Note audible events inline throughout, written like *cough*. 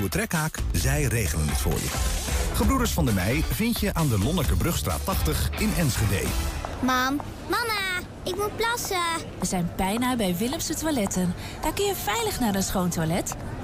Uw trekhaak, zij regelen het voor je. Gebroeders van der Mei vind je aan de Lonnekerbrugstraat 80 in Enschede. Mam, mama, ik moet plassen. We zijn bijna bij Willemse Toiletten. Daar kun je veilig naar een schoon toilet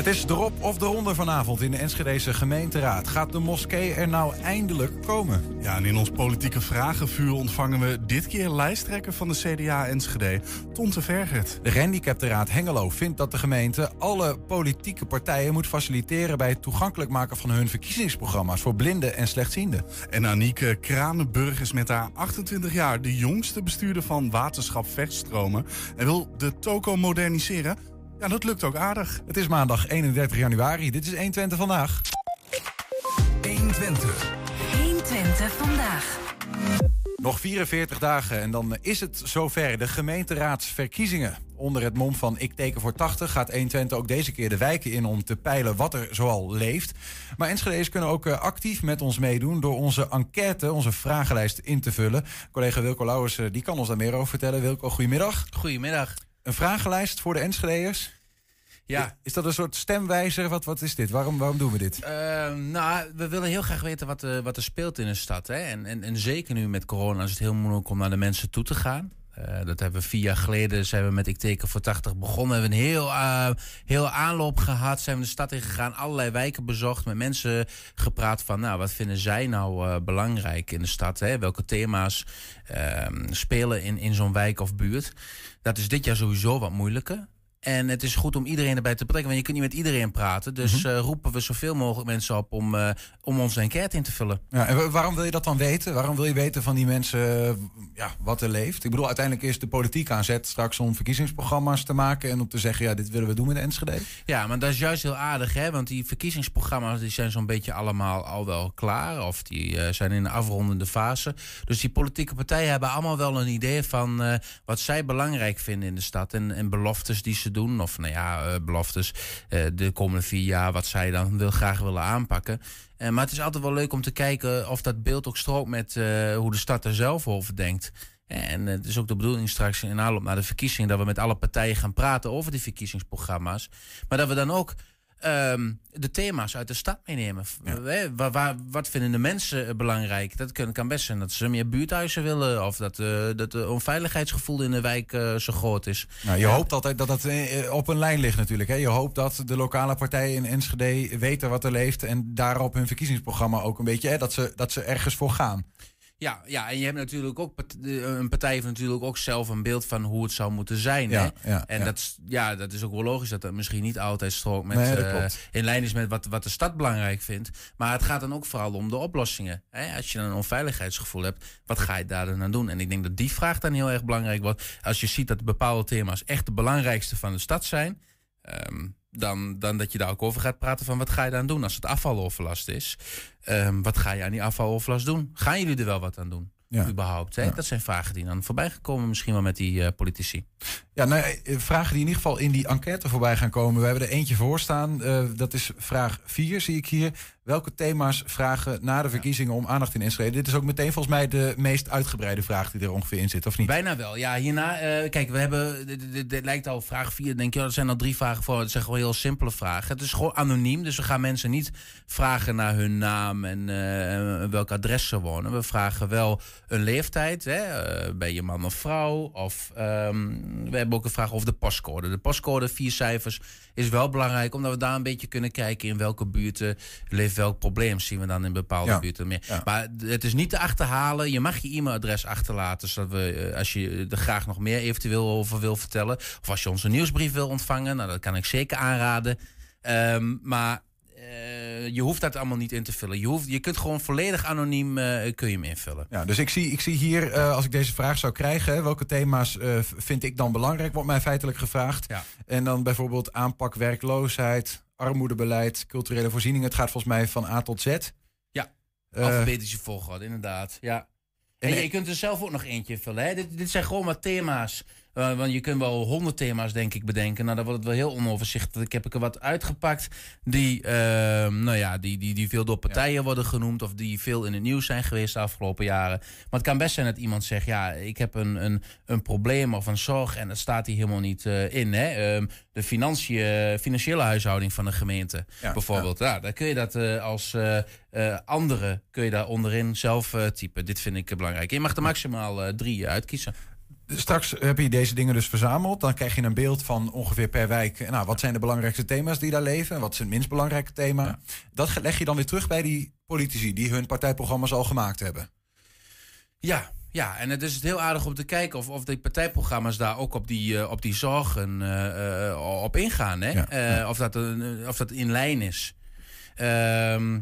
Het is erop of eronder vanavond in de Enschedese gemeenteraad. Gaat de moskee er nou eindelijk komen? Ja, en in ons politieke vragenvuur ontvangen we dit keer lijsttrekker van de CDA Enschede, Tonte Vergert. De gehandicaptenraad Hengelo vindt dat de gemeente alle politieke partijen moet faciliteren bij het toegankelijk maken van hun verkiezingsprogramma's voor blinden en slechtzienden. En Anieke Kranenburg is met haar 28 jaar de jongste bestuurder van Waterschap Vechtstromen en wil de toko moderniseren. Ja, dat lukt ook aardig. Het is maandag 31 januari. Dit is 120 vandaag. 120. 120 vandaag. Nog 44 dagen en dan is het zover. De gemeenteraadsverkiezingen. Onder het mom van Ik teken voor 80 gaat 120 ook deze keer de wijken in om te peilen wat er zoal leeft. Maar Enschede's kunnen ook eh, actief met ons meedoen door onze enquête, onze vragenlijst in te vullen. Collega Wilco Lauwers eh, die kan ons daar meer over vertellen. Wilco, goedemiddag. Goedemiddag. Een vragenlijst voor de Enschede'ers? Ja. Is dat een soort stemwijzer? Wat, wat is dit? Waarom, waarom doen we dit? Uh, nou, we willen heel graag weten wat, uh, wat er speelt in een stad. Hè? En, en, en zeker nu met corona is het heel moeilijk om naar de mensen toe te gaan. Uh, dat hebben we vier jaar geleden, zijn we met Ik Teken voor 80 begonnen. Hebben we een heel, uh, heel aanloop gehad. Zijn we de stad in gegaan, allerlei wijken bezocht. Met mensen gepraat van, nou, wat vinden zij nou uh, belangrijk in de stad? Hè? Welke thema's ehm, spelen in, in zo'n wijk of buurt? Dat is dit jaar sowieso wat moeilijker. En het is goed om iedereen erbij te betrekken, want je kunt niet met iedereen praten. Dus mm -hmm. uh, roepen we zoveel mogelijk mensen op om, uh, om onze enquête in te vullen. Ja, en waarom wil je dat dan weten? Waarom wil je weten van die mensen ja, wat er leeft? Ik bedoel, uiteindelijk is de politiek aan zet straks om verkiezingsprogramma's te maken en om te zeggen, ja, dit willen we doen met Enschede. Ja, maar dat is juist heel aardig, hè? Want die verkiezingsprogramma's die zijn zo'n beetje allemaal al wel klaar. Of die zijn in een afrondende fase. Dus die politieke partijen hebben allemaal wel een idee van wat zij belangrijk vinden in de stad. En, en beloftes die ze doen. Of nou ja, uh, beloftes uh, de komende vier jaar wat zij dan wil, graag willen aanpakken. Uh, maar het is altijd wel leuk om te kijken of dat beeld ook strookt met hoe de stad er zelf over denkt. En het is ook de bedoeling straks in aanloop naar de verkiezingen dat we met alle partijen gaan praten over die verkiezingsprogramma's. Maar dat we dan ook um, de thema's uit de stad meenemen. Ja. Waar, waar, wat vinden de mensen belangrijk? Dat kan, kan best zijn dat ze meer buurthuizen willen. Of dat, uh, dat het onveiligheidsgevoel in de wijk uh, zo groot is. Nou, je ja. hoopt altijd dat dat op een lijn ligt natuurlijk. Hè? Je hoopt dat de lokale partijen in Enschede weten wat er leeft. En daarop hun verkiezingsprogramma ook een beetje. Hè, dat, ze, dat ze ergens voor gaan. Ja, ja, en je hebt natuurlijk ook een partij heeft natuurlijk ook zelf een beeld van hoe het zou moeten zijn. Ja, hè? Ja, en ja. Dat, ja, dat is ook wel logisch dat dat misschien niet altijd strookt met Nee, uh, klopt. in lijn is met wat, wat de stad belangrijk vindt. Maar het gaat dan ook vooral om de oplossingen. Hè? Als je dan een onveiligheidsgevoel hebt, wat ga je daar dan aan doen? En ik denk dat die vraag dan heel erg belangrijk wordt. Als je ziet dat bepaalde thema's echt de belangrijkste van de stad zijn. Um, dan, dan dat je daar ook over gaat praten van wat ga je dan doen als het afvaloverlast is. Um, wat ga je aan die afvaloverlast doen? Gaan jullie er wel wat aan doen? Ja. Überhaupt, hè? Ja. Dat zijn vragen die dan voorbij gekomen, misschien wel met die uh, politici. Ja, nou, eh, vragen die in ieder geval in die enquête voorbij gaan komen. We hebben er eentje voor staan. Uh, dat is vraag 4, zie ik hier. Welke thema's vragen na de verkiezingen om aandacht in Enschede? Dit is ook meteen volgens mij de meest uitgebreide vraag die er ongeveer in zit, of niet? Bijna wel. Ja, hierna, uh, kijk, we hebben, dit lijkt al vraag 4, denk je, er zijn al drie vragen voor. Het zijn gewoon heel simpele vragen. Het is gewoon anoniem, dus we gaan mensen niet vragen naar hun naam en uh, welk adres ze wonen. We vragen wel een leeftijd, hè? Uh, ben je man of vrouw? Of um, we hebben ook een vraag over de postcode. De postcode, vier cijfers, is wel belangrijk, omdat we daar een beetje kunnen kijken in welke buurten welk probleem zien we dan in bepaalde Ja. buurten meer. Ja. Maar het is niet te achterhalen. Je mag je e-mailadres achterlaten, zodat we, eh, als je er graag nog meer eventueel over wil vertellen, of als je onze nieuwsbrief wil ontvangen, nou, dat kan ik zeker aanraden. Ehm, maar eh, je hoeft dat allemaal niet in te vullen. Je, hoeft, je kunt gewoon volledig anoniem eh, kun je hem invullen. Ja, dus ik zie, ik zie hier, eh, als ik deze vraag zou krijgen, welke thema's eh, vind ik dan belangrijk, wordt mij feitelijk gevraagd. Ja. En dan bijvoorbeeld aanpak werkloosheid, armoedebeleid, culturele voorzieningen. Het gaat volgens mij van A tot Z. Ja, Eh, alfabetische volgorde, inderdaad. Ja. En, En je, kunt er zelf ook nog eentje vullen. Hè? Dit, dit zijn gewoon maar thema's. Eh, want je kunt wel honderd thema's, denk ik, bedenken. Nou, dan wordt het wel heel onoverzichtelijk. Ik heb er wat uitgepakt die, ehm, nou ja, die, die, die veel door partijen worden genoemd... of die veel in het nieuws zijn geweest de afgelopen jaren. Maar het kan best zijn dat iemand zegt... ja, ik heb een, een, een probleem of een zorg en dat staat hier helemaal niet eh, in. Hè? Ehm, de financiën, financiële huishouding van de gemeente, Ja, bijvoorbeeld. Ja. dan kun je dat eh, als andere kun je daar onderin zelf typen. Dit vind ik belangrijk. Je mag er maximaal drie uitkiezen. Straks heb je deze dingen dus verzameld. Dan krijg je een beeld van ongeveer per wijk. Nou, wat zijn de belangrijkste thema's die daar leven? En wat is het minst belangrijke thema? Dat leg je dan weer terug bij die politici die hun partijprogramma's al gemaakt hebben. Ja, ja, en het is heel aardig om te kijken of, of die partijprogramma's daar ook op die, eh, op die zorgen eh, eh, op ingaan. Hè? Ja, of, dat een, of dat in lijn is. Ehm,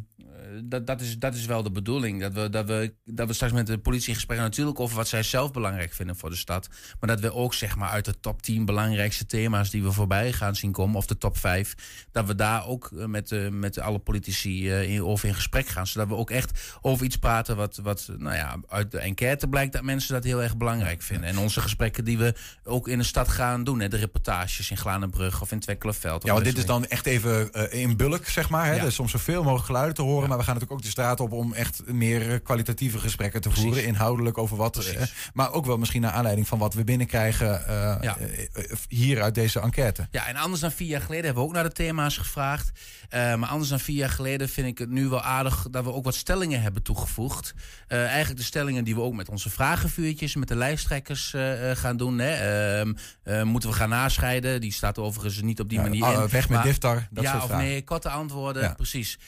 dat, dat, is, dat is wel de bedoeling. Dat we, dat, we, dat we straks met de politie in gesprek gaan natuurlijk over wat zij zelf belangrijk vinden voor de stad. Maar dat we ook zeg maar uit de top 10 belangrijkste thema's die we voorbij gaan zien komen, of de top 5, dat we daar ook eh, met, eh, met alle politici eh, in, over in gesprek gaan. Zodat we ook echt over iets praten wat, wat nou ja, uit de enquête blijkt dat mensen dat heel erg belangrijk vinden. En onze gesprekken die we ook in de stad gaan doen, hè, de reportages in Glanenbrug of in Twekkelenveld. Ja, want dit is dan echt even in bulk, zeg maar. Hè? Ja. Er is soms zoveel mogelijk geluiden te horen. We gaan natuurlijk ook de straat op om echt meer eh, kwalitatieve gesprekken te voeren. Inhoudelijk over wat. eh, maar ook wel misschien naar aanleiding van wat we binnenkrijgen eh, Ja. eh, hier uit deze enquête. Ja, en anders dan vier jaar geleden hebben we ook naar de thema's gevraagd. Maar anders dan vier jaar geleden vind ik het nu wel aardig dat we ook wat stellingen hebben toegevoegd. Eigenlijk de stellingen die we ook met onze vragenvuurtjes, met de lijsttrekkers gaan doen. Hè. Ehm, eh, moeten we gaan nascheiden? Die staat overigens niet op die Ja, manier in. weg met Maar- diftar, dat ja, soort of vragen. nee, korte antwoorden, Ja. precies.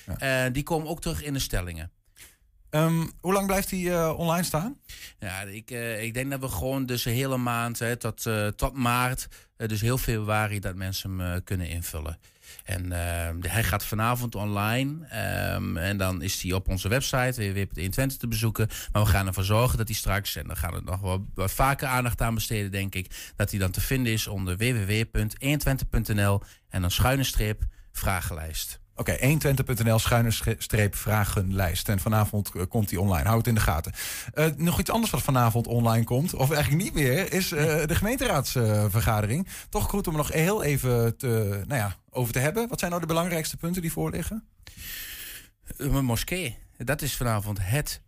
Die komen ook terug in de stellingen. Ehm, hoe lang blijft die eh, online staan? Ja, ik, eh, ik denk dat we gewoon dus een hele maand hè, tot, eh, tot maart, dus heel februari, dat mensen hem kunnen invullen. En eh, hij gaat vanavond online. ehm, en dan is hij op onze website www.120 te bezoeken. Maar we gaan ervoor zorgen dat hij straks, en daar gaan we nog wel wat vaker aandacht aan besteden, denk ik, dat hij dan te vinden is onder www.120.nl en dan schuine streep vragenlijst. Oké, 120.nl schuine vragenlijst. En vanavond eh, komt die online. Houd het in de gaten. Eh, nog iets anders wat vanavond online komt, of eigenlijk niet meer, is eh, de gemeenteraadsvergadering. Toch goed om er nog heel even te, nou ja, over te hebben. Wat zijn nou de belangrijkste punten die voorliggen? Een moskee. Dat is vanavond het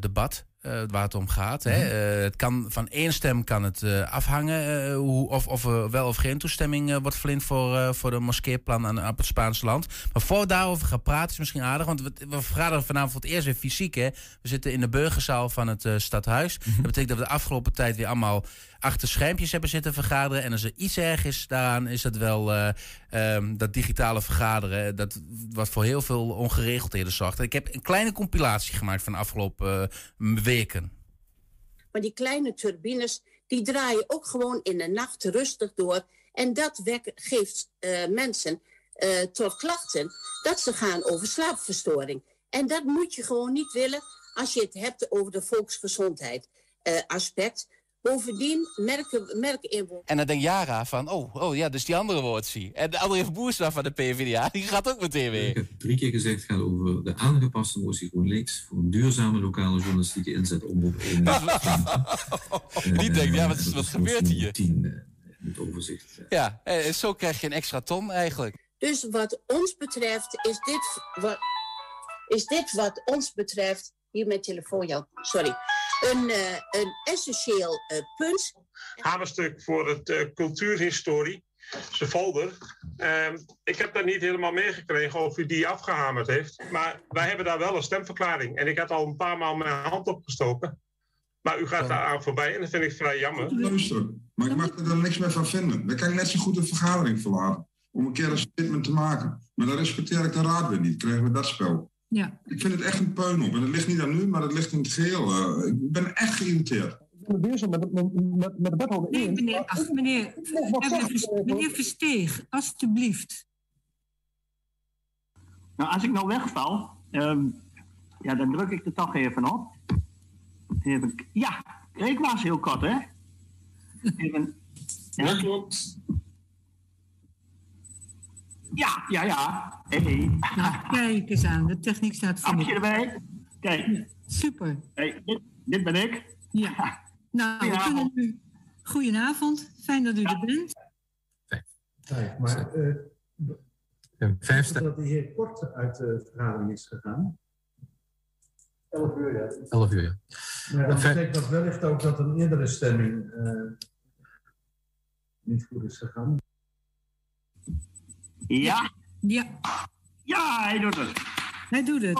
debat eh, waar het om gaat. Hè. Eh, het kan, van één stem kan het eh, afhangen hoe, of, of er wel of geen toestemming wordt verleend voor, voor de moskeeplan aan, op het Spaanse land. Maar voor we daarover gaan praten is misschien aardig, want we, we vergaderen vanavond voor het eerst weer fysiek. Hè. We zitten in de burgerzaal van het stadhuis. Dat betekent dat we de afgelopen tijd weer allemaal achter schermpjes hebben zitten vergaderen. En als er iets erg is daaraan, is dat wel eh, ehm, dat digitale vergaderen. Dat wat voor heel veel ongeregeldheden zorgt. Ik heb een kleine compilatie gemaakt van de afgelopen eh, Maar die kleine turbines, die draaien ook gewoon in de nacht rustig door. En dat geeft eh, mensen eh, tot klachten dat ze gaan over slaapverstoring. En dat moet je gewoon niet willen als je het hebt over de volksgezondheid eh, aspect. Bovendien merken. En dan denkt Jara van, oh, oh ja, dus die andere woordsie. En de andere Boerstra van de PvdA, *laughs* die gaat ook meteen Ik weer. heb drie keer gezegd, het gaat over de aangepaste motie GroenLinks voor een duurzame lokale journalistieke inzet om op één *laughs* Die denkt, ja, wat, dat wat is gebeurt hier? 10 eh, in het overzicht. Ja, eh, zo krijg je een extra ton eigenlijk. Dus wat ons betreft is dit wat, is dit wat ons betreft... Hier mijn telefoon, Jan, sorry. Een, eh, een essentieel eh, punt. hamerstuk voor het eh, cultuurhistorie, zijn folder. Ehm, ik heb dat niet helemaal meegekregen of u die afgehamerd heeft. Maar wij hebben daar wel een stemverklaring. En ik had al een paar maal mijn hand opgestoken. Maar u gaat daar aan voorbij en dat vind ik vrij jammer. Luisteren, maar ik mag er dan niks meer van vinden. Dan kan ik net zo goed een vergadering verlaten. Om een keer een statement te maken. Maar dan respecteer ik de raad weer niet. Krijgen we dat spel. Ja. Ik vind het echt een puin op. En het ligt niet aan u, maar het ligt in het geheel. Eh, ik ben echt geïrriteerd. bezig met, met, met, met de wethouder Nee, in. meneer, ach, meneer, meneer, meneer Versteeg, alstublieft. Nou, als ik nou wegval, ehm, ja, dan druk ik er toch even op. Even, ja, ik was heel kort, hè? *laughs* Even, ja. klopt. Ja, ja, ja. Hey. Nou, kijk eens aan, de techniek staat voor Hapje erbij. Kijk. Super. Hey, dit, dit ben ik. Ja. Nou, we Goedenavond. kunnen u... Goedenavond, fijn dat u er bent. Kijk, maar eh Vijfde. dat de heer Kort uit de vergadering is gegaan. 11 uur, ja. 11 uur, ja. Maar dan Vijf- betekent dat wellicht ook dat een eerdere stemming eh, niet goed is gegaan. Ja. Ja. Ja, hij doet het. Hij doet het.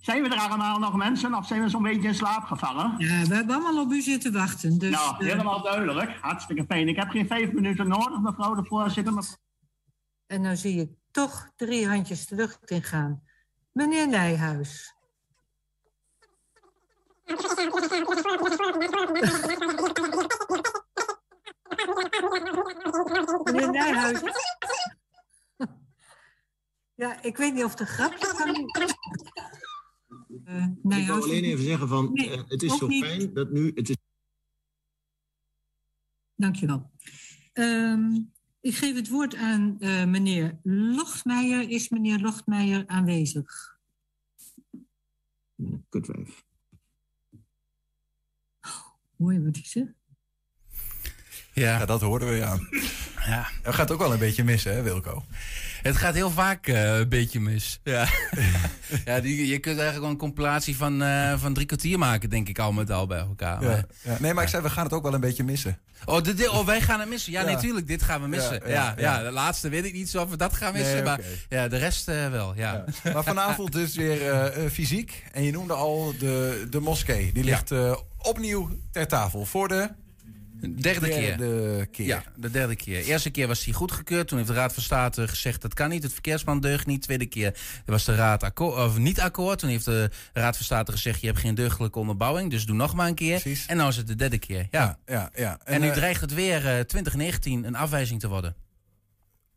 Zijn we er allemaal nog mensen of zijn we zo'n beetje in slaap gevallen? Ja, we hebben allemaal op u zitten wachten. Dus, nou, eh, helemaal duidelijk. Hartstikke fijn. Ik heb geen vijf minuten nodig, mevrouw de voorzitter. mevrouw- En nou zie ik toch drie handjes de lucht in gaan. Meneer Nijhuis. Meneer Nijhuis. Ja, ik weet niet of de grapje van u... Eh, Ik wil alleen even zeggen van, Nee, eh, het is zo niet. fijn dat nu, het is Dankjewel. Ehm ik geef het woord aan eh, meneer Lochtmeijer. Is meneer Lochtmeijer aanwezig? kutwijf. Mooi wat hij zegt. Ja. dat hoorden we, ja. Ja. Dat gaat ook wel een beetje missen, hè, Wilco? Het gaat heel vaak eh, een beetje mis. *laughs* Ja, ja die, je kunt eigenlijk wel een compilatie van, eh, van drie kwartier maken, denk ik al met al bij elkaar. Ja. Maar- Ja. Nee, maar ik zei, we gaan het ook wel een beetje missen. Oh, dit, oh, wij gaan het missen. Ja, natuurlijk, dit gaan we missen. Ja, Ja, de laatste weet ik niet zo of we dat gaan missen. Nee, maar ja, de rest eh, wel, ja. Maar vanavond dus weer fysiek. En je noemde al de, de moskee. Die ligt opnieuw ter tafel voor de Derde keer. derde keer. Ja, de derde keer. Eerste keer was hij goedgekeurd. Toen heeft de Raad van State gezegd dat kan niet. Het verkeersplan deugt niet. Tweede keer was de Raad akkoord, of niet akkoord. Toen heeft de Raad van State gezegd je hebt geen deugdelijke onderbouwing. Dus doe nog maar een keer. En nu is het de derde keer. Ja. ja, ja. En, En, nu eh, dreigt het weer eh, 2019 een afwijzing te worden.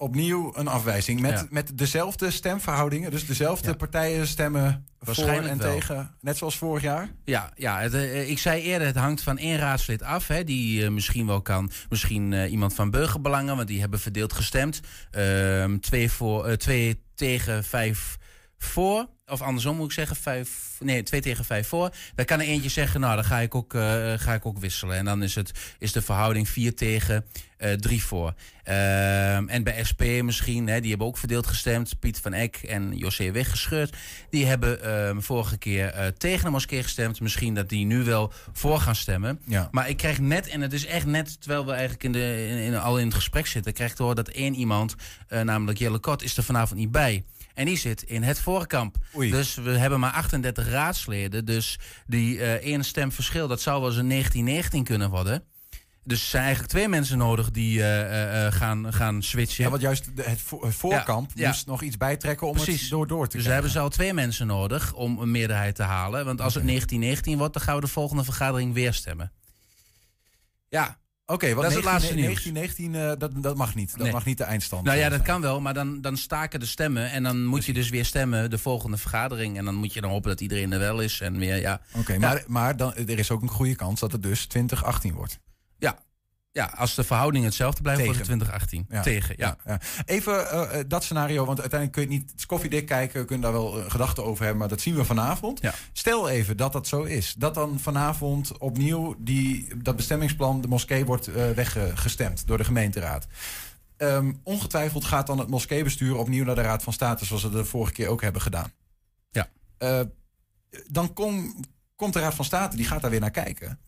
Opnieuw een afwijzing met, Ja. met dezelfde stemverhoudingen. Dus dezelfde partijen stemmen Waarschijnlijk voor en wel. tegen. Net zoals vorig jaar. Ja, ja het, eh, ik zei eerder, het hangt van één raadslid af. Hè, die eh, misschien wel kan. Misschien eh, iemand van burgerbelangen, want die hebben verdeeld gestemd. Ehm, twee, voor, eh, twee tegen vijf voor. Of andersom moet ik zeggen, vijf, nee, twee tegen vijf voor. Dan kan er eentje zeggen, nou, dan ga ik ook, eh, ga ik ook wisselen. En dan is, het, is de verhouding vier tegen eh, drie voor. Ehm, en bij SP misschien, hè, die hebben ook verdeeld gestemd. Piet van Eck en José weggescheurd. Die hebben ehm, vorige keer eh, tegen de moskee gestemd. Misschien dat die nu wel voor gaan stemmen. Ja. Maar ik krijg net, en het is echt net terwijl we eigenlijk in de, in, in- al in het gesprek zitten, krijg ik te horen dat één iemand, namelijk Jelle Kot, is er vanavond niet bij. En die zit in het voorkamp. Dus we hebben maar 38 raadsleden. Dus die eh één stem verschil, dat zou wel eens een 1919 kunnen worden. Dus er zijn eigenlijk twee mensen nodig die eh, eh, gaan, gaan switchen. Ja, want juist de- het, vo- het voorkamp Ja, ja. moest nog iets bijtrekken om Precies. het door, door te Dus daar hebben ze al twee mensen nodig om een meerderheid te halen. Want als het 1919 wordt, dan gaan we de volgende vergadering weer stemmen. Ja, Oké, want dat is het laatste 19, nieuws. 1919, eh, dat, dat mag niet. Dat Nee. mag niet de eindstand Nou ja, dat kan wel, maar dan, dan staken de stemmen. En dan moet je dus weer stemmen de volgende vergadering. En dan moet je dan hopen dat iedereen er wel is. En weer, ja. Oké, Ja. maar, maar dan, er is ook een goede kans dat het dus 2018 wordt. Ja. Ja, als de verhouding hetzelfde blijft, Tegen. 2018. Ja. Tegen, ja. Ja. Even eh, eh, dat scenario, want uiteindelijk kun je het niet het is koffiedik kijken, we kunnen daar wel eh, gedachten over hebben, maar dat zien we vanavond. Stel even dat dat zo is. Dat dan vanavond opnieuw die, dat bestemmingsplan, de moskee, wordt weggestemd door de gemeenteraad. Ehm, ongetwijfeld gaat dan het moskeebestuur opnieuw naar de Raad van State, zoals ze de vorige keer ook hebben gedaan. Ja. Dan kom, komt de Raad van State, die gaat daar weer naar kijken.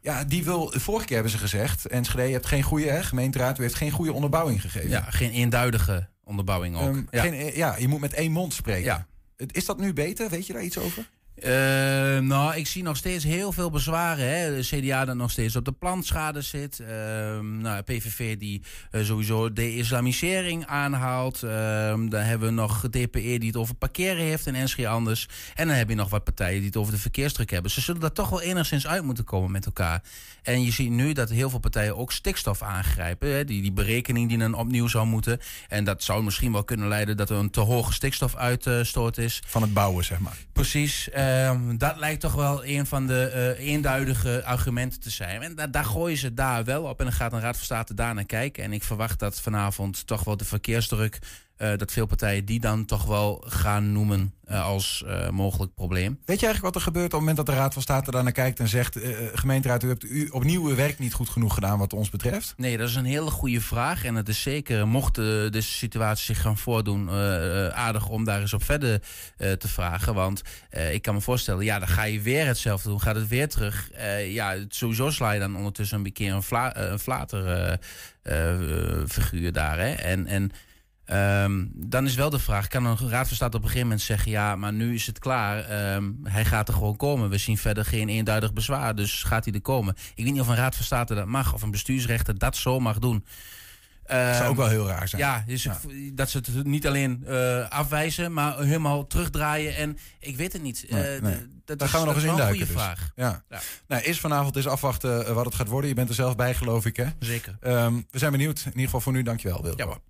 Ja. die wil, vorige keer hebben ze gezegd, Enschede, je hebt geen goede, hè, gemeenteraad, u heeft geen goede onderbouwing gegeven. Ja, geen eenduidige onderbouwing ook. Ehm, ja. geen- ja, je moet met één mond spreken. Ja. Is dat nu beter? Weet je daar iets over? Eh, nou, ik zie nog steeds heel veel bezwaren. Hè. De CDA dat nog steeds op de plantschade zit. Ehm nou, PVV die eh, sowieso de islamisering aanhaalt. Ehm, dan hebben we nog DPE die het over parkeren heeft en Enschede anders. En dan heb je nog wat partijen die het over de verkeersdruk hebben. Ze zullen daar toch wel enigszins uit moeten komen met elkaar. En je ziet nu dat heel veel partijen ook stikstof aangrijpen. Hè. Die, die berekening die dan opnieuw zou moeten. En dat zou misschien wel kunnen leiden dat er een te hoge stikstofuitstoot is. Van het bouwen, zeg maar. Precies. Eh, Ehm, dat lijkt toch wel een van de eh, eenduidige argumenten te zijn. En da- daar gooien ze daar wel op. En dan gaat een Raad van State daar naar kijken. En ik verwacht dat vanavond toch wel de verkeersdruk. Eh, dat veel partijen die dan toch wel gaan noemen eh, als eh, mogelijk probleem. Weet je eigenlijk wat er gebeurt op het moment dat de Raad van State daar naar kijkt en zegt: gemeenteraad, u hebt u opnieuw uw werk niet goed genoeg gedaan wat ons betreft? Nee, dat is een hele goede vraag. En het is zeker, mocht de, de situatie zich gaan voordoen, aardig om daar eens op verder te vragen. Want ik kan me voorstellen, ja, dan ga je weer hetzelfde doen. Gaat het weer terug. Ja, sowieso sla je dan ondertussen een keer een, fla, een flater figuur daar. Hè? En, en ehm, dan is wel de vraag, kan een raad van state op een gegeven moment zeggen... ja, maar nu is het klaar, Ehm, hij gaat er gewoon komen. We zien verder geen eenduidig bezwaar, dus gaat hij er komen. Ik weet niet of een raad van state dat mag, of een bestuursrechter dat zo mag doen. Dat zou ook wel Ehm, heel raar zijn. Ja, dus dat ze het niet alleen eh, afwijzen, maar helemaal terugdraaien. En ik weet het niet. Nee, Eh, nee. dat Daar is- gaan we nog eens is induiken. Een goede dus. vraag. Ja. Ja. Nou, eerst vanavond is afwachten eh, wat het gaat worden. Je bent er zelf bij, geloof ik, hè? Zeker. Ehm, we zijn benieuwd. In ieder geval voor nu, dankjewel, Wilco.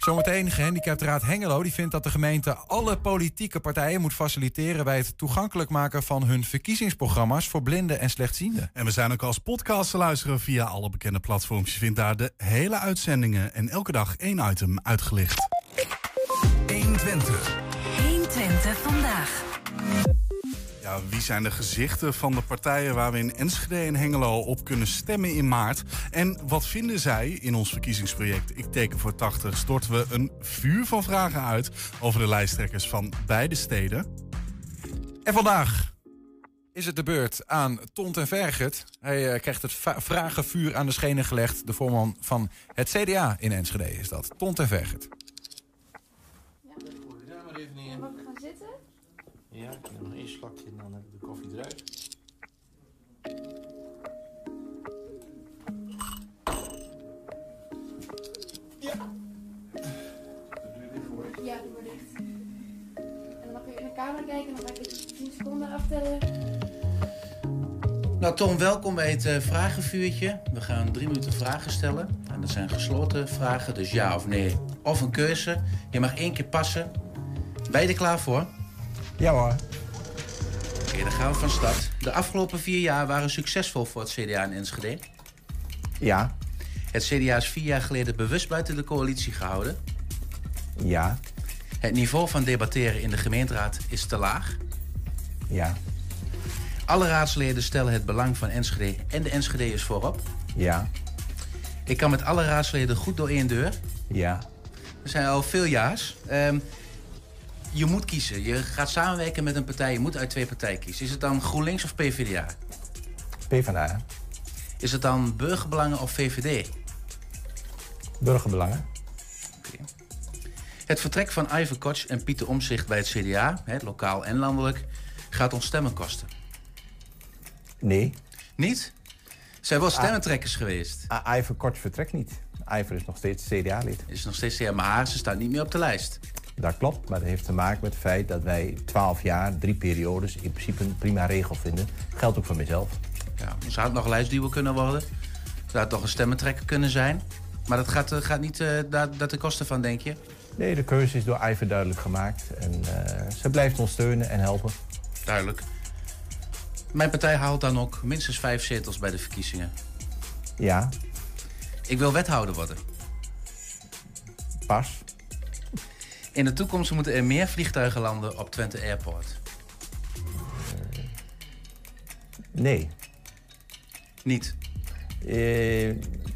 Zometeen, gehandicaptenraad Hengelo die vindt dat de gemeente alle politieke partijen moet faciliteren bij het toegankelijk maken van hun verkiezingsprogramma's voor blinden en slechtzienden. En we zijn ook als podcast te luisteren via alle bekende platforms. Je vindt daar de hele uitzendingen en elke dag één item uitgelicht. 120. 120 vandaag. Ja, wie zijn de gezichten van de partijen waar we in Enschede en Hengelo op kunnen stemmen in maart? En wat vinden zij in ons verkiezingsproject Ik teken voor 80? Storten we een vuur van vragen uit over de lijsttrekkers van beide steden. En vandaag is het de beurt aan Tont en Vergert. Hij eh, krijgt het vragenvuur aan de schenen gelegd. De voorman van het CDA in Enschede is dat. Tont en Vergert. Gaan zitten? Ja, ik neem nog één slokje en dan heb ik de koffie eruit. Ja, doe maar dicht. En dan mag je in de camera kijken en dan ga ik even 10 seconden aftellen. Nou, Tom, welkom bij het eh, vragenvuurtje. We gaan drie minuten vragen stellen. En dat zijn gesloten vragen, dus ja of nee. Of een keuze. Je mag één keer passen. Ben je er klaar voor? Ja hoor. Oké, dan gaan we van start. De afgelopen vier jaar waren succesvol voor het CDA in Enschede. Ja. Het CDA is vier jaar geleden bewust buiten de coalitie gehouden. Ja. Het niveau van debatteren in de gemeenteraad is te laag. Ja. Alle raadsleden stellen het belang van Enschede en de Enschede'ers voorop. Ja. Ik kan met alle raadsleden goed door één deur. Ja. We zijn al veel jaars. Ehm, je moet kiezen. Je gaat samenwerken met een partij. Je moet uit twee partijen kiezen. Is het dan GroenLinks of PvdA? PvdA. Is het dan Burgerbelangen of VVD? Burgerbelangen. Het vertrek van Iver Koch en Pieter Omzicht bij het CDA, hè, lokaal en landelijk, gaat ons stemmen kosten. Nee. Niet? Zijn wel stemmentrekkers geweest. Ah, Iver Kort vertrekt niet. Iver is nog steeds CDA-lid. Is nog steeds CDA, maar ze staat niet meer op de lijst. Dat klopt, maar dat heeft te maken met het feit dat wij 12 jaar, drie periodes, in principe een prima regel vinden. Geldt ook voor mezelf. Ja, zou het nog een lijstduwer kunnen worden? Zou het nog een stemmentrekker kunnen zijn? Maar dat gaat, eh, gaat niet eh daar, daar ten koste van, denk je? Nee, de keuze is door Iver duidelijk gemaakt. En eh, ze blijft ons steunen en helpen. Duidelijk. Mijn partij haalt dan ook minstens vijf zetels bij de verkiezingen. Ja, Ik wil wethouder worden. pas. In de toekomst moeten er meer vliegtuigen landen op Twente Airport. Nee. Niet? Eh,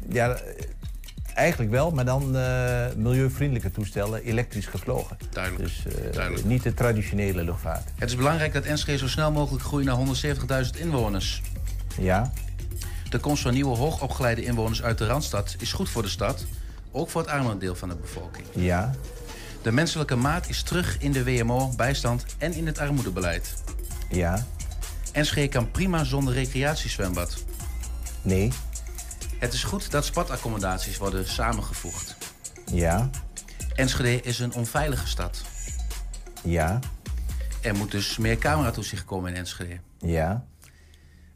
ja, eigenlijk wel, maar dan eh, milieuvriendelijke toestellen, elektrisch gevlogen. Duidelijk. Dus eh, Duidelijk. niet de traditionele luchtvaart. Het is belangrijk dat Enschede zo snel mogelijk groeit naar 170.000 inwoners. Ja, De komst van nieuwe hoogopgeleide inwoners uit de Randstad is goed voor de stad, ook voor het armere deel van de bevolking. ja, De menselijke maat is terug in de WMO, bijstand en in het armoedebeleid. ja, Enschede kan prima zonder recreatiezwembad. nee, Het is goed dat sportaccommodaties worden samengevoegd. ja, Enschede is een onveilige stad. ja, Er moet dus meer cameratoezicht komen in Enschede. ja,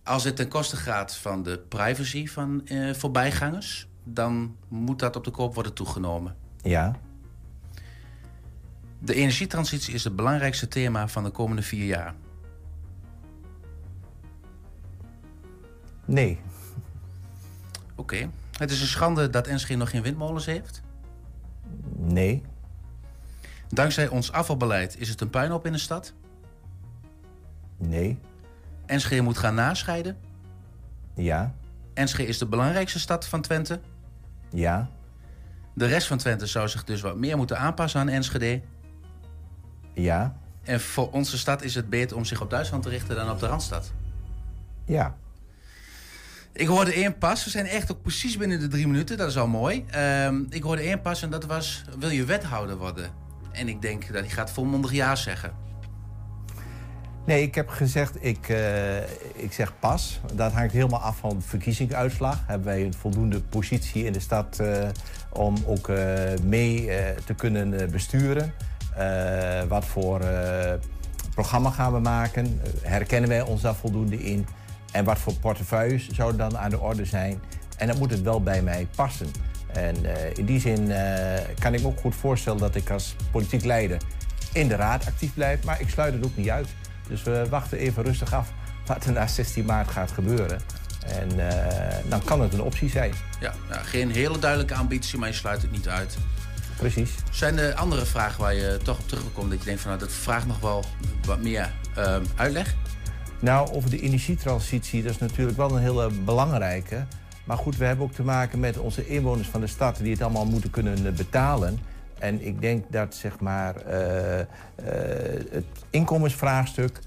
Als het ten koste gaat van de privacy van eh, voorbijgangers... dan moet dat op de koop worden toegenomen. ja, de energietransitie is het belangrijkste thema van de komende vier jaar. Nee. Oké. Het is een schande dat Enschede nog geen windmolens heeft? Nee. Dankzij ons afvalbeleid is het een puinhoop in de stad? Nee. Enschede moet gaan nascheiden? Ja. Enschede is de belangrijkste stad van Twente? Ja. De rest van Twente zou zich dus wat meer moeten aanpassen aan Enschede? Ja. En voor onze stad is het beter om zich op Duitsland te richten dan op de Randstad. Ja. Ik hoorde één pas. We zijn echt ook precies binnen de drie minuten. Dat is al mooi. Ehm, ik hoorde één pas en dat was... Wil je wethouder worden? En ik denk dat hij gaat volmondig ja zeggen. Nee, ik heb gezegd, ik, eh, ik zeg pas. Dat hangt helemaal af van de verkiezingsuitslag. Hebben wij een voldoende positie in de stad eh, om ook eh, mee te kunnen besturen? Eh, wat voor eh, programma gaan we maken? herkennen wij ons daar voldoende in? En wat voor portefeuilles zouden dan aan de orde zijn? En dan moet het wel bij mij passen. En eh, in die zin eh, kan ik me ook goed voorstellen dat ik als politiek leider in de raad actief blijf. Maar ik sluit het ook niet uit. Dus we wachten even rustig af wat er na 16 maart gaat gebeuren. En eh, dan kan het een optie zijn. Ja, nou, geen hele duidelijke ambitie, maar je sluit het niet uit. Precies. Zijn er andere vragen waar je toch op terugkomt dat je denkt van nou, dat vraagt nog wel wat meer ehm, uitleg? Nou, over de energietransitie, dat is natuurlijk wel een hele belangrijke. Maar goed, we hebben ook te maken met onze inwoners van de stad die het allemaal moeten kunnen eh, betalen. En ik denk dat zeg maar, eh, eh, het inkomensvraagstuk,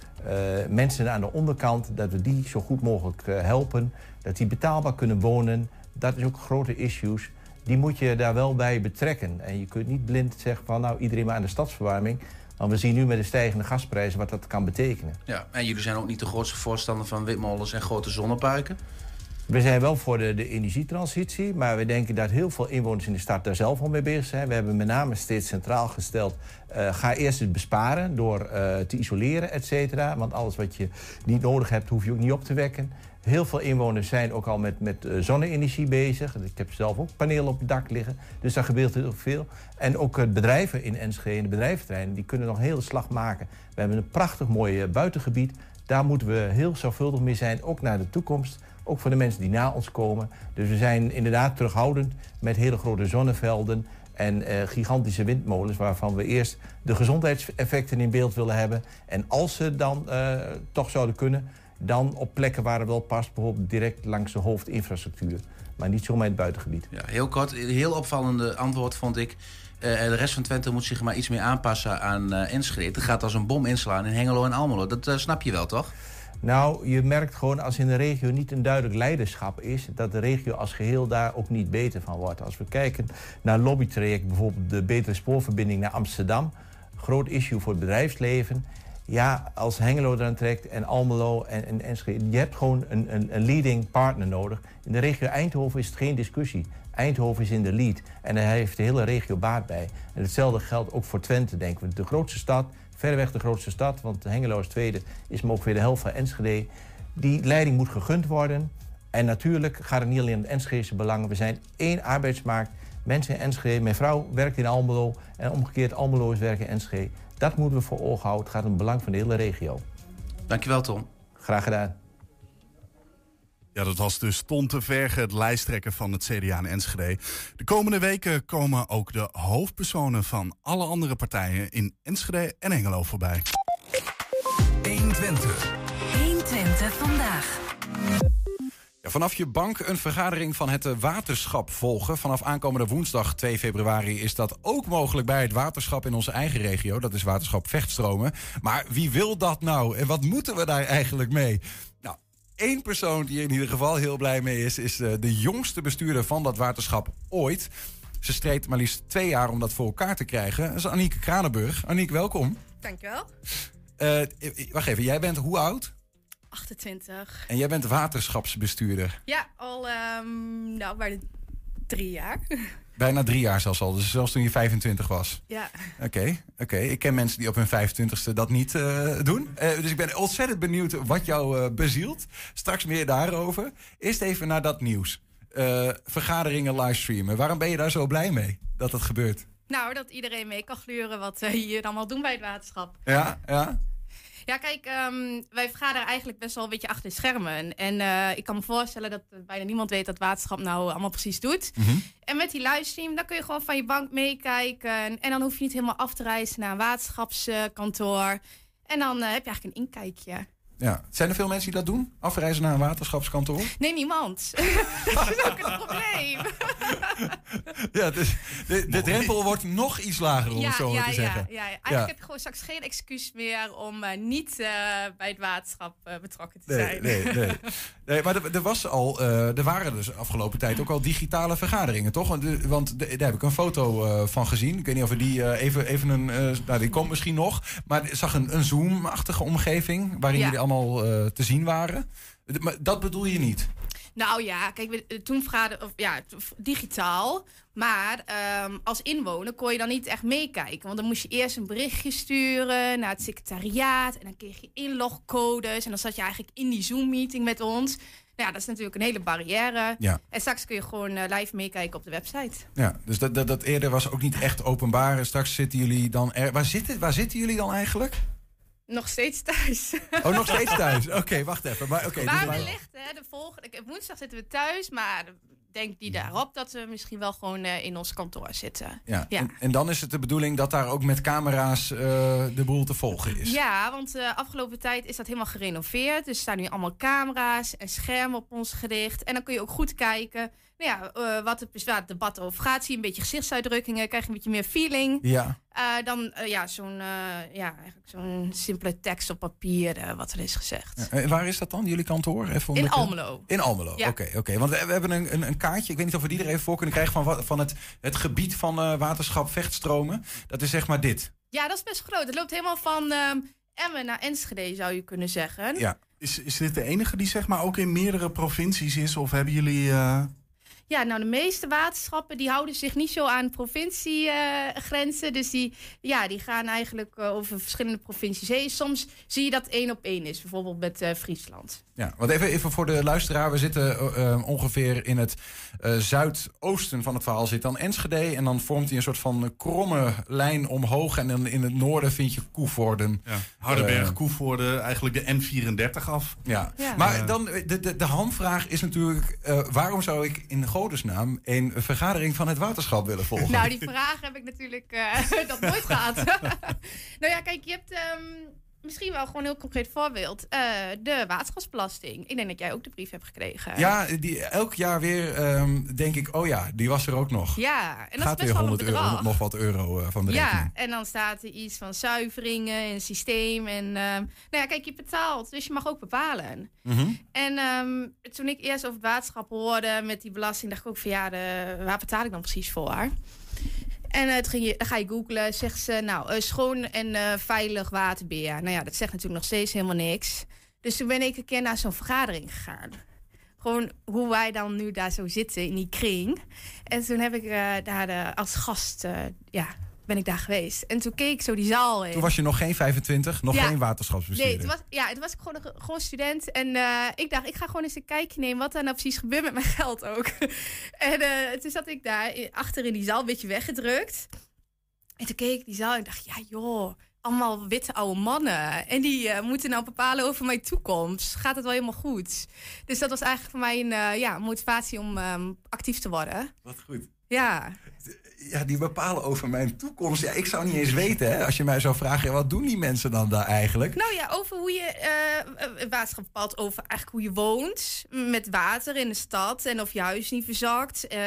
mensen aan de onderkant, dat we die zo goed mogelijk helpen. Dat die betaalbaar kunnen wonen. Dat is ook grote issues. Die moet je daar wel bij betrekken. En je kunt niet blind zeggen van nou iedereen maar aan de stadsverwarming. Want we zien nu met de stijgende gasprijzen wat dat kan betekenen. Ja, en jullie zijn ook niet de grootste voorstander van windmolens en grote zonneparken. We zijn wel voor de, de energietransitie, maar we denken dat heel veel inwoners in de stad daar zelf al mee bezig zijn. We hebben met name steeds centraal gesteld, eh, ga eerst het besparen door eh, te isoleren, et cetera. Want alles wat je niet nodig hebt, hoef je ook niet op te wekken. Heel veel inwoners zijn ook al met, met eh, zonne-energie bezig. Ik heb zelf ook panelen op het dak liggen, dus daar gebeurt heel veel. En ook eh, bedrijven in Enschede, de bedrijventerreinen, die kunnen nog een hele slag maken. We hebben een prachtig mooi eh, buitengebied. Daar moeten we heel zorgvuldig mee zijn, ook naar de toekomst. Ook voor de mensen die na ons komen. Dus we zijn inderdaad terughoudend met hele grote zonnevelden en gigantische windmolens... waarvan we eerst de gezondheidseffecten in beeld willen hebben. En als ze dan toch zouden kunnen... dan op plekken waar het wel past, bijvoorbeeld direct langs de hoofdinfrastructuur. Maar niet zomaar in het buitengebied. Ja, heel kort, een heel opvallende antwoord vond ik. Eh, de rest van Twente moet zich maar iets meer aanpassen aan eh, Enschede. Het gaat als een bom inslaan in Hengelo en Almelo. Dat eh, snap je wel, toch? Nou, je merkt gewoon als in de regio niet een duidelijk leiderschap is, dat de regio als geheel daar ook niet beter van wordt. Als we kijken naar lobbytraject, bijvoorbeeld de betere spoorverbinding naar Amsterdam, groot issue voor het bedrijfsleven. Ja, als Hengelo eraan trekt en Almelo en, en Enschede, je hebt gewoon een, een, een leading partner nodig. In de regio Eindhoven is het geen discussie. Eindhoven is in de lead en daar heeft de hele regio baat bij. En hetzelfde geldt ook voor Twente, denken we. De grootste stad, verreweg de grootste stad, want Hengelo is tweede, is maar ook weer de helft van Enschede. Die leiding moet gegund worden. En natuurlijk gaat het niet alleen om de Enschedese belangen. We zijn één arbeidsmarkt. Mensen in Enschede, mijn vrouw werkt in Almelo en omgekeerd Almelo is werken in Enschede. Dat moeten we voor ogen houden. Het gaat om het belang van de hele regio. Dankjewel, Tom. Graag gedaan. Ja, dat was dus Ton te Vergen, het lijsttrekker van het CDA in Enschede. De komende weken komen ook de hoofdpersonen van alle andere partijen in Enschede en Hengelo voorbij. 120. 120 vandaag. Ja, vanaf je bank een vergadering van het eh, waterschap volgen. Vanaf aankomende woensdag 2 februari is dat ook mogelijk bij het waterschap in onze eigen regio. Dat is waterschap Vechtstromen. Maar wie wil dat nou? En wat moeten we daar eigenlijk mee? Nou, één persoon die er in ieder geval heel blij mee is, is eh, de jongste bestuurder van dat waterschap ooit. Ze streed maar liefst twee jaar om dat voor elkaar te krijgen. Dat is Aniek Kranenburg. Aniek, welkom. Dankjewel. Eh, wacht even, jij bent hoe oud? 28. En jij bent waterschapsbestuurder. Ja, al um, nou, bijna drie jaar. *laughs* Bijna drie jaar zelfs al, dus zelfs toen je 25 was. Ja. Oké, oké. Ik ken mensen die op hun 25ste dat niet uh, doen. Uh, dus ik ben ontzettend benieuwd wat jou uh, bezielt. Straks meer daarover. Eerst even naar dat nieuws. vergaderingen livestreamen. Waarom ben je daar zo blij mee dat dat gebeurt? Nou, dat iedereen mee kan gluren wat hier allemaal doen bij het waterschap. Ja, ja. Ja, kijk, ehm, wij vergaderen eigenlijk best wel een beetje achter de schermen. En eh, ik kan me voorstellen dat eh, bijna niemand weet wat waterschap nou allemaal precies doet. En met die livestream, dan kun je gewoon van je bank meekijken. En dan hoef je niet helemaal af te reizen naar een waterschapskantoor. En dan eh, heb je eigenlijk een inkijkje. Ja. Zijn er veel mensen die dat doen? Afreizen naar een waterschapskantoor? Nee, niemand. *laughs* dat is ook een probleem. *laughs* Ja, dus de, de drempel wordt nog iets lager, om het zo te zeggen. Ja, ja. Eigenlijk Ja. heb je gewoon straks geen excuus meer om eh, niet eh, bij het waterschap eh, betrokken te Nee, zijn. nee, *laughs* nee. nee maar er, er, was al, eh, er waren dus afgelopen tijd ook al digitale vergaderingen, toch? Want, de- want de- daar heb ik een foto eh, van gezien. Ik weet niet of we die eh, even, even een... eh, nou, die komt misschien nog. Maar ik zag een, een Zoom-achtige omgeving... waarin Ja. jullie allemaal eh, te zien waren. Maar dat bedoel je niet? Nou ja, kijk, eh, toen vergaderen, of ja, digitaal. Maar ehm, als inwoner kon je dan niet echt meekijken. Want dan moest je eerst een berichtje sturen naar het secretariaat. En dan kreeg je inlogcodes. En dan zat je eigenlijk in die Zoom-meeting met ons. Nou ja, dat is natuurlijk een hele barrière. Ja. En straks kun je gewoon eh, live meekijken op de website. Ja, dus dat, dat, dat eerder was ook niet echt openbaar. Straks zitten jullie dan... Er, waar, zitten, waar zitten jullie dan eigenlijk? Nog steeds thuis. *laughs* Oh, nog steeds thuis. Oké, wacht even. Maar, oké, maar dus wellicht, hè, de volgende, ik- woensdag zitten we thuis, maar denk die daarop dat we misschien wel gewoon eh, in ons kantoor zitten. Ja. ja. En, en dan is het de bedoeling dat daar ook met camera's eh, de boel te volgen is. Ja, want de afgelopen tijd is dat helemaal gerenoveerd. Dus er staan nu allemaal camera's en schermen op ons gericht. En dan kun je ook goed kijken nou ja, eh, wat, het, waar het debat over gaat. Zie je een beetje gezichtsuitdrukkingen, krijg je een beetje meer feeling. Ja. Eh, dan eh, ja, zo'n eh, ja, eigenlijk zo'n simpele tekst op papier, wat er is gezegd. En waar is dat dan, jullie kantoor? Even In Almelo. In Almelo, Ja. oké. oké. Want we, we hebben een, een, een kaartje, ik weet niet of we die er even voor kunnen krijgen... van, wat, van het, het gebied van eh, waterschap Vechtstromen. Dat is zeg maar dit. Ja, dat is best groot. Het loopt helemaal van ehm, Emmen naar Enschede, zou je kunnen zeggen. Ja. Is, is dit de enige die zeg maar ook in meerdere provincies is? Of hebben jullie... Ja, nou de meeste waterschappen die houden zich niet zo aan provinciegrenzen. dus die, ja, die gaan eigenlijk eh, over verschillende provincies heen. Soms zie je dat één op één is, bijvoorbeeld met eh, Friesland. Ja, want even, even voor de luisteraar. We zitten eh, ongeveer in het eh, zuidoosten van het verhaal zit dan Enschede. En dan vormt hij een soort van kromme lijn omhoog. En dan in het noorden vind je Koevoorden. Ja. Hardenberg, Koevoorde, eigenlijk de N34 af. Ja, Ja. maar dan de, de, de hamvraag is natuurlijk... eh, waarom zou ik in godesnaam een vergadering van het waterschap willen volgen? Nou, die vraag heb ik natuurlijk eh, *laughs* dat nooit gehad. *laughs* nou ja, kijk, je hebt ehm, misschien wel gewoon een heel concreet voorbeeld. Eh, de waterschapsbelasting. Ik denk dat jij ook de brief hebt gekregen. Ja, die, elk jaar weer ehm, denk ik, oh ja, die was er ook nog. Ja, en dat Gaat is best weer wel een 100 euro, nog wat euro eh, van de Ja, rekening. en dan staat er iets van zuiveringen en systeem. En ehm, nou ja, kijk, je betaalt, dus je mag ook bepalen. Mhm. En ehm, toen ik eerst over het waterschap hoorde met die belasting, dacht ik ook van ja, de, waar betaal ik dan precies voor? En eh, toen ging je, dan ga je googlen, zegt ze, nou, eh, schoon en eh, veilig waterbeheer. Nou ja, dat zegt natuurlijk nog steeds helemaal niks. Dus toen ben ik een keer naar zo'n vergadering gegaan. Gewoon hoe wij dan nu daar zo zitten in die kring. En toen heb ik daar als gast, ja, ben ik daar geweest. En toen keek ik zo die zaal in. Toen was je nog geen 25, nog Ja. geen waterschapsbestuurder. Nee, het was, ja, het was gewoon, een, gewoon student. En eh, ik dacht, ik ga gewoon eens een kijkje nemen wat er nou precies gebeurt met mijn *laughs* geld ook. *laughs* en eh, toen zat ik daar achter in die zaal, een beetje weggedrukt. En toen keek ik die zaal en dacht, ja joh, allemaal witte oude mannen. En die eh, moeten nou bepalen over mijn toekomst. Gaat het wel helemaal goed? Dus dat was eigenlijk voor mij een eh, ja, motivatie om ehm, actief te worden. Wat goed. Ja. Ja, die bepalen over mijn toekomst. Ja, ik zou niet eens weten, hè, als je mij zou vragen, ja, wat doen die mensen dan daar eigenlijk? Nou ja, over hoe je. eh, waterschap bepaalt over eigenlijk hoe je woont. Met water in de stad. En of je huis niet verzakt. eh,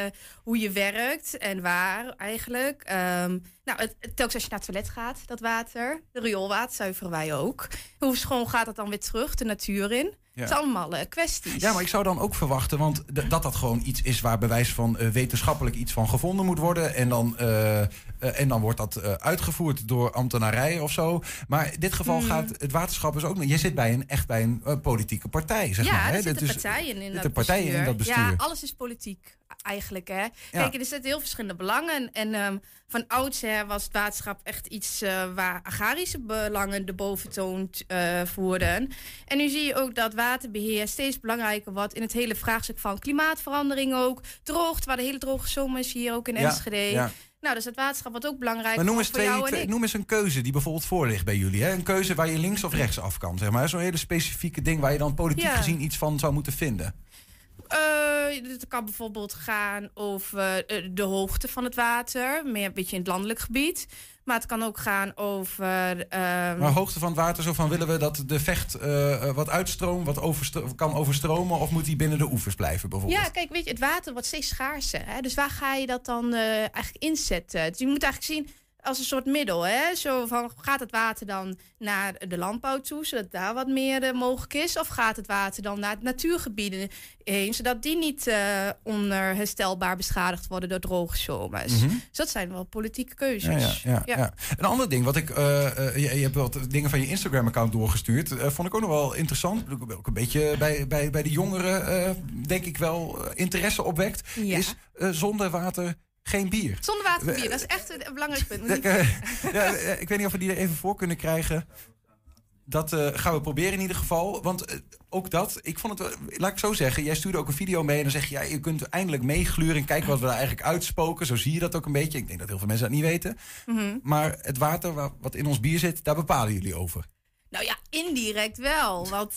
hoe je werkt en waar eigenlijk. Ehm, nou, het, het- telkens als je naar het toilet gaat, dat water. De rioolwater zuiveren wij ook. Hoe schoon gaat dat dan weer terug de natuur in? Ja. Het allemaal eh, kwesties. Ja, maar ik zou dan ook verwachten, want dat dat gewoon iets is waar bewijs van eh, wetenschappelijk iets van gevonden moet worden. En dan, eh, en dan wordt dat uitgevoerd door ambtenarijen of zo. Maar in dit geval Hmm. gaat het waterschap is ook. Je zit bij een, echt bij een politieke partij, zeg ja, maar. hè. er zitten partijen in dat partijen bestuur. in dat bestuur. Ja, alles is politiek eigenlijk. Hè? Kijk, er zitten heel verschillende belangen. En ehm, van oudsher was het waterschap echt iets waar agrarische belangen de boventoon voerden. En nu zie je ook dat waterbeheer steeds belangrijker wordt in het hele vraagstuk van klimaatverandering ook. Droogte, waar de hele droge zomers hier ook in Enschede. ja. Nou, dus het waterschap wat ook belangrijk Maar noem voor eens, twee, jou en noem eens een keuze die bijvoorbeeld voor ligt bij jullie. Hè? Een keuze waar je links of rechts af kan, zeg maar. Zo'n hele specifieke ding waar je dan politiek Ja. gezien iets van zou moeten vinden. Eh, het kan bijvoorbeeld gaan over eh, de hoogte van het water, meer een beetje in het landelijk gebied. Maar het kan ook gaan over. ehm, Maar hoogte van het water, zo van willen we dat de vecht eh, wat uitstroomt, wat overstro- kan overstromen, of moet die binnen de oevers blijven bijvoorbeeld? Ja, kijk, weet je, het water wordt steeds schaarser. Hè? Dus waar ga je dat dan eigenlijk inzetten? Dus je moet eigenlijk zien als een soort middel. Hè? Zo van, gaat het water dan naar de landbouw toe, zodat daar wat meer eh, mogelijk is? Of gaat het water dan naar het natuurgebieden heen, zodat die niet eh, onherstelbaar beschadigd worden door droge zomers? Mhm. Dus dat zijn wel politieke keuzes. ja, ja, ja. Een ander ding, wat ik, eh, je, je hebt wat dingen van je Instagram-account doorgestuurd. vond ik ook nog wel interessant. Ook een beetje bij, bij, bij de jongeren, denk ik wel, interesse opwekt. Is zonder water geen bier. Zonder water en bier, dat is echt een, een belangrijk punt. *laughs* Ja, eh, ik weet niet of we die er even voor kunnen krijgen. Dat eh, gaan we proberen in ieder geval. Want eh, ook dat, ik vond het, wel- laat ik zo zeggen. Jij stuurde ook een video mee en dan zeg je, ja, je kunt eindelijk meegluren en kijken wat we daar eigenlijk uitspoken. Zo zie je dat ook een beetje. Ik denk dat heel veel mensen dat niet weten. Mhm. Maar het water wa- wat in ons bier zit, daar bepalen jullie over. Nou ja, indirect wel. Want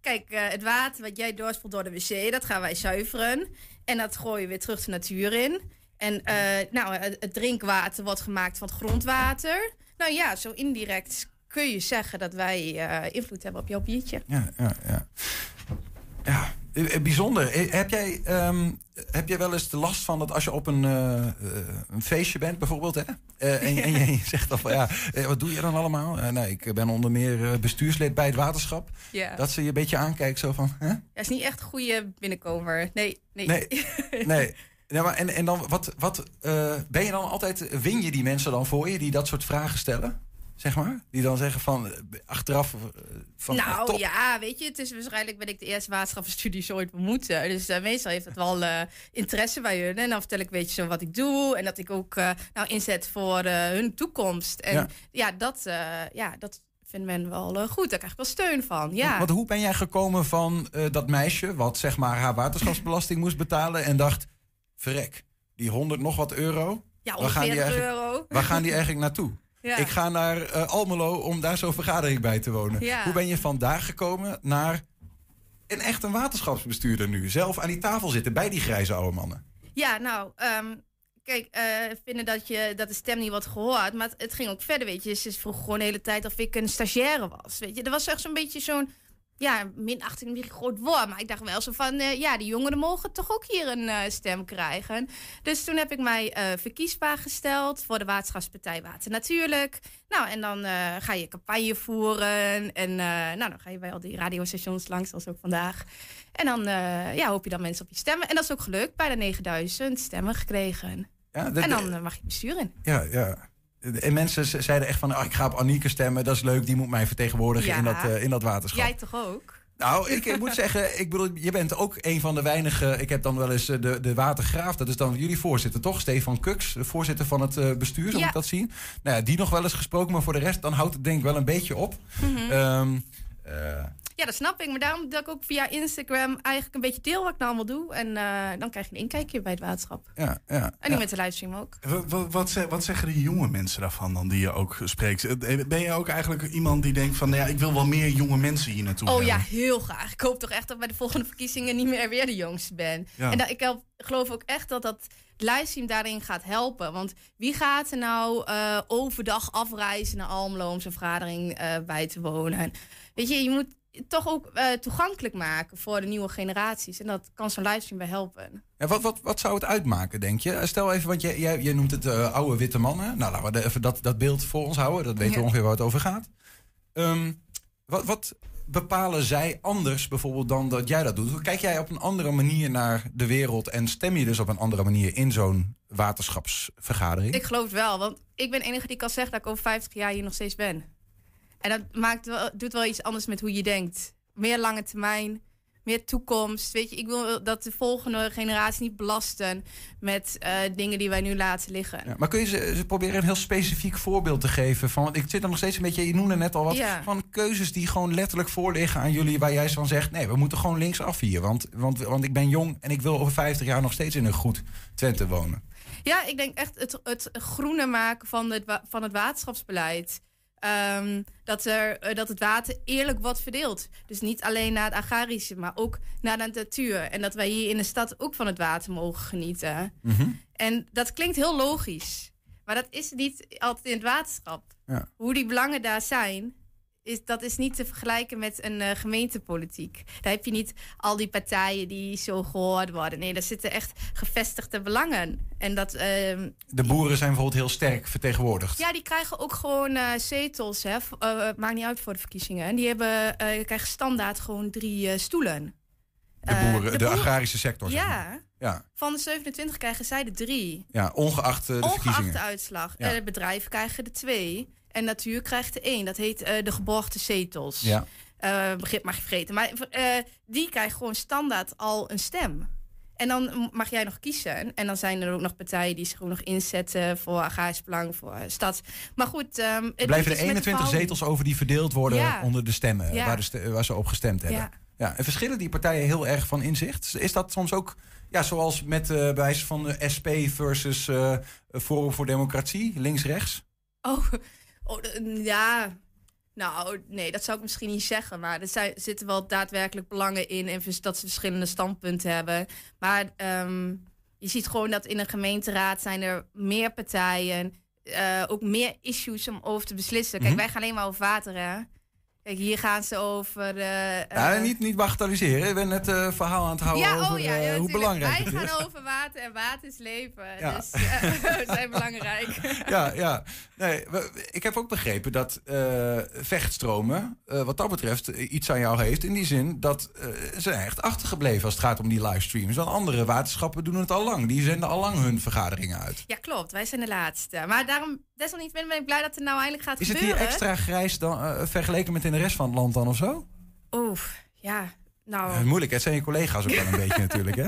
kijk, het water wat jij doorspoelt door de wc, dat gaan wij zuiveren. En dat gooien we weer terug de natuur in. En eh, nou, het, drinkwater wordt gemaakt van het grondwater. Nou ja, zo indirect kun je zeggen dat wij eh, invloed hebben op jouw biertje. Ja, ja, ja. Ja, eh, bijzonder. Heb jij, ehm, heb jij wel eens de last van dat als je op een, een feestje bent, bijvoorbeeld, hè? En, en *laughs* je zegt dan van ja, wat doe je dan allemaal? Nou, ik ben onder meer bestuurslid bij het waterschap. Ja. Dat ze je een beetje aankijkt, zo van. Hè? Dat is niet echt een goede binnenkomer. Nee, nee. Nee, *laughs* nee. Ja, maar en, en dan, wat, wat eh, ben je dan altijd, win je die mensen dan voor je die dat soort vragen stellen? Zeg maar? Die dan zeggen van, eh, achteraf, eh, van nou top. ja, weet je, het is waarschijnlijk ben ik de eerste waterschappenstudies ooit bemoeten. Dus eh, meestal heeft het wel interesse bij hun. En dan vertel ik een beetje zo wat ik doe. En dat ik ook nou inzet voor hun toekomst. En Ja. ja, dat, ja, dat vindt men wel goed. Daar krijg ik wel steun van. Ja. Want hoe ben jij gekomen van dat meisje... wat zeg maar haar waterschapsbelasting moest betalen... en dacht, verrek, die 100 nog wat euro... Ja, waar gaan die 140 eigenlijk, euro. Waar gaan die eigenlijk naartoe? *laughs* Ja. Ik ga naar eh, Almelo om daar zo'n vergadering bij te wonen. Ja. Hoe ben je vandaar gekomen naar een echt een waterschapsbestuurder nu? Zelf aan die tafel zitten bij die grijze oude mannen. Ja, nou, ehm, kijk, eh, vinden dat, je, dat de stem niet wordt gehoord. Maar het, het ging ook verder, weet je. Ze vroeg gewoon de hele tijd of ik een stagiaire was, weet je. Er was echt zo'n beetje zo'n, ja, minachting, een beetje een groot woord. Maar ik dacht wel zo van, eh, ja, die jongeren mogen toch ook hier een eh, stem krijgen. Dus toen heb ik mij eh, verkiesbaar gesteld voor de Waterschapspartij Water Natuurlijk. Nou, en dan ga je campagne voeren. En nou, dan ga je bij al die radiostations langs, zoals ook vandaag. En dan ja, hoop je dan mensen op je stemmen. En dat is ook gelukt. Bijna 9000 stemmen gekregen. Ja, en dan mag je besturen. Ja, ja. En mensen ze- zeiden echt van, oh, ik ga op Anieke stemmen, dat is leuk, die moet mij vertegenwoordigen Ja. in, dat, eh, in dat waterschap. Jij toch ook? Nou, *laughs* ik, ik moet zeggen, ik bedoel, je bent ook een van de weinige. Ik heb dan wel eens eh, de, de Watergraaf, dat is dan jullie voorzitter, toch? Stefan Kuks, de voorzitter van het eh, bestuur, Ja. moet ik dat zien. Nou ja, die nog wel eens gesproken, maar voor de rest, dan houdt het denk ik wel een beetje op. Eh, Ja, dat snap ik. Maar daarom dat ik ook via Instagram eigenlijk een beetje deel wat ik nou allemaal doe. En eh, dan krijg je een inkijkje bij het waterschap. ja, ja. En nu ja. met de livestream ook. Wat, wat, wat, ze- wat zeggen die jonge mensen daarvan dan, die je ook spreekt? Eh, Ben je ook eigenlijk iemand die denkt van, nou ja, ik wil wel meer jonge mensen hier naartoe Oh hebben? ja, heel graag. Ik hoop toch echt dat bij de volgende verkiezingen niet meer weer de jongste ben. Ja. En dat, ik help- geloof ook echt dat dat livestream daarin gaat helpen. Want wie gaat er nou eh, overdag afreizen naar Almelo om zo'n vergadering eh, bij te wonen? Weet je, je moet toch ook eh, toegankelijk maken voor de nieuwe generaties. En dat kan zo'n livestream bij helpen. Ja, wat, wat, wat zou het uitmaken, denk je? Stel even, want jij, jij, jij noemt het eh, oude witte mannen. Nou, laten we even dat, dat beeld voor ons houden. Dat weten we ongeveer waar het over gaat. Ehm, wat, wat bepalen zij anders bijvoorbeeld dan dat jij dat doet? Kijk jij op een andere manier naar de wereld... en stem je dus op een andere manier in zo'n waterschapsvergadering? Ik geloof het wel, want ik ben de enige die kan zeggen dat ik over 50 jaar hier nog steeds ben. En dat maakt wel, doet wel iets anders met hoe je denkt. Meer lange termijn, meer toekomst. Weet je, ik wil dat de volgende generatie niet belasten met eh, dingen die wij nu laten liggen. Ja, maar kun je ze, ze proberen een heel specifiek voorbeeld te geven? Van, want ik zit er nog steeds een beetje, je noemde net al wat, Ja. van keuzes die gewoon letterlijk voorliggen aan jullie, waar jij van zegt, nee, we moeten gewoon linksaf hier. Want, want, want ik ben jong en ik wil over 50 jaar nog steeds in een goed Twente wonen. Ja, ik denk echt het, het groener maken van het, van het waterschapsbeleid. Ehm, dat, er, eh, dat het water eerlijk wordt verdeeld. Dus niet alleen naar het agrarische, maar ook naar de natuur. En dat wij hier in de stad ook van het water mogen genieten. Mhm. En dat klinkt heel logisch. Maar dat is niet altijd in het waterschap. Ja. Hoe die belangen daar zijn, is, dat is niet te vergelijken met een eh, gemeentepolitiek. Daar heb je niet al die partijen die zo gehoord worden. Nee, daar zitten echt gevestigde belangen. En dat, ehm, De boeren zijn bijvoorbeeld heel sterk vertegenwoordigd. ja, die krijgen ook gewoon eh, zetels. Hè. Eh, maakt niet uit voor de verkiezingen. Die hebben, krijgen standaard gewoon drie stoelen. De boeren, de, boeren- agrarische sector. zeg Ja, maar. Ja, van de 27 krijgen zij de drie. ja, ongeacht de Ongeacht verkiezingen. de uitslag. Ja. Bedrijven krijgen er twee. En natuur krijgt er één. Dat heet eh, de geboortezetels. Ja. Eh, begrip mag je vergeten. Maar eh, die krijgen gewoon standaard al een stem. En dan mag jij nog kiezen. En dan zijn er ook nog partijen die zich ook nog inzetten voor agrarisch belang, voor stad. Maar goed. ehm, het Er blijven er iets met de 21 verhouding. zetels over die verdeeld worden Ja. onder de stemmen Ja. waar, de ste- waar ze op gestemd hebben. Ja. Ja. En verschillen die partijen heel erg van inzicht? Is dat soms ook, ja, zoals met bij wijze van de SP versus eh, Forum voor Democratie, links-rechts? Oh, oh ja. Nou, nee, dat zou ik misschien niet zeggen. Maar er zijn, zitten wel daadwerkelijk belangen in. En dat ze verschillende standpunten hebben. Maar ehm, je ziet gewoon dat in een gemeenteraad zijn er meer partijen. eh, ook meer issues om over te beslissen. Kijk, Mhm. wij gaan alleen maar over water, hè. Kijk, hier gaan ze over... ja, eh, niet, niet bagatelliseren. Ik ben het eh, verhaal aan het houden ja, over oh, ja, ja, hoe belangrijk Wij het is. gaan over water en water is leven. Dus *laughs* we zijn belangrijk. *laughs* ja, ja. Nee, we- ik heb ook begrepen dat vechtstromen, wat dat betreft, iets aan jou heeft. In die zin dat ze echt achtergebleven als het gaat om die livestreams. Want andere waterschappen doen het al lang. Die zenden al lang hun vergaderingen uit. Ja, klopt. Wij zijn de laatste. Maar daarom, desalniettemin ben ik blij dat het nou eindelijk gaat Is het gebeuren. hier extra grijs dan, eh, vergeleken met in de rest van het land dan of zo? Oeh, ja. Nou, Eh, moeilijk, het zijn je collega's ook wel een *laughs* beetje natuurlijk, hè?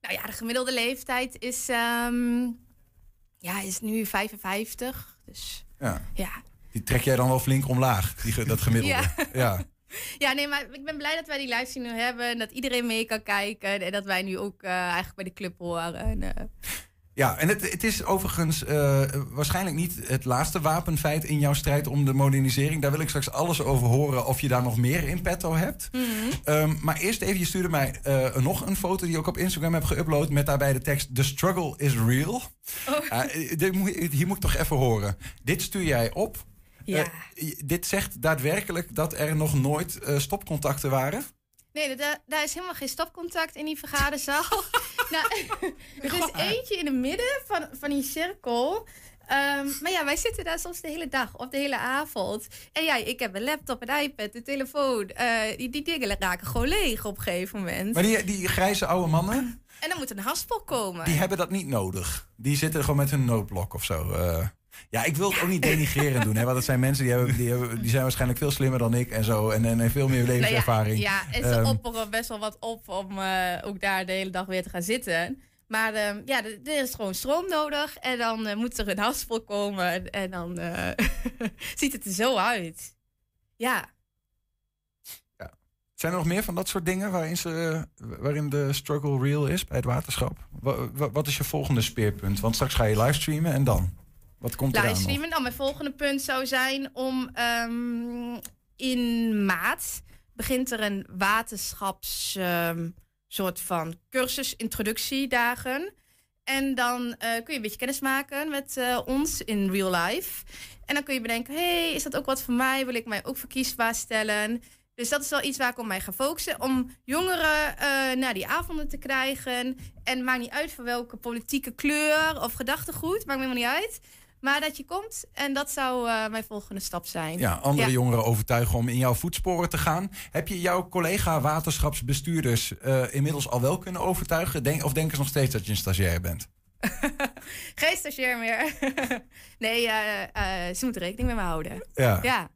nou ja, de gemiddelde leeftijd is, ehm, ja, is nu 55. Dus Ja. ja. Die trek jij dan wel flink omlaag, die, dat gemiddelde. Ja. ja. Ja, nee, maar ik ben blij dat wij die livestream nu hebben. En dat iedereen mee kan kijken. En dat wij nu ook eh, eigenlijk bij de club horen. En, eh, Ja, en het, het is overigens eh, waarschijnlijk niet het laatste wapenfeit in jouw strijd om de modernisering. Daar wil ik straks alles over horen of je daar nog meer in petto hebt. Ehm, maar eerst even, je stuurde mij eh, nog een foto die ik ook op Instagram heb geüpload met daarbij de tekst The struggle is real. Eh, dit moet, hier moet ik toch even horen. Dit stuur jij op. Ja. Dit zegt daadwerkelijk dat er nog nooit stopcontacten waren? Nee, daar, daar is helemaal geen stopcontact in die vergaderzaal. *laughs* nou, *laughs* *laughs* er is eentje in het midden van, van die cirkel. Ehm, maar ja, wij zitten daar soms de hele dag of de hele avond. En ja, ik heb een laptop, een iPad, een telefoon. Eh, die, die dingen raken gewoon leeg op een gegeven moment. Maar die, die grijze oude mannen, En dan moet een haspel komen. die hebben dat niet nodig. Die zitten gewoon met hun noodblok of zo. eh. Ja, ik wil het ook niet denigreren doen. Hè, want het zijn mensen die, hebben, die, hebben, die zijn waarschijnlijk veel slimmer dan ik en zo. En, en veel meer Nou ja, levenservaring. ja, en ze Ehm, opperen best wel wat op om eh, ook daar de hele dag weer te gaan zitten. Maar ehm, ja, er is gewoon stroom nodig. En dan eh, moet er een haspel komen. En, en dan eh, *laughs* ziet het er zo uit. Ja. Zijn er nog meer van dat soort dingen waarin, ze, waarin de struggle real is bij het waterschap? Wa- wa- wat is je volgende speerpunt? Want straks ga je livestreamen en dan? Wat komt er aan? Dan mijn volgende punt zou zijn om ehm, in maart begint er een waterschaps ehm, soort van cursus, introductiedagen. En dan eh, kun je een beetje kennis maken met eh, ons in real life. En dan kun je bedenken, hey, is dat ook wat voor mij? Wil ik mij ook verkiesbaar stellen? Dus dat is wel iets waar ik op mij ga focussen. Om jongeren eh, naar die avonden te krijgen. En maakt niet uit van welke politieke kleur of gedachtegoed. Maakt me helemaal niet uit. Maar dat je komt. En dat zou eh, mijn volgende stap zijn. Ja, andere jongeren overtuigen om in jouw voetsporen te gaan. Heb je jouw collega waterschapsbestuurders eh, inmiddels al wel kunnen overtuigen? Denk, of denken ze nog steeds dat je een stagiair bent? *laughs* Geen stagiair meer. *laughs* nee, eh, ze moeten rekening met me houden. Ja. ja.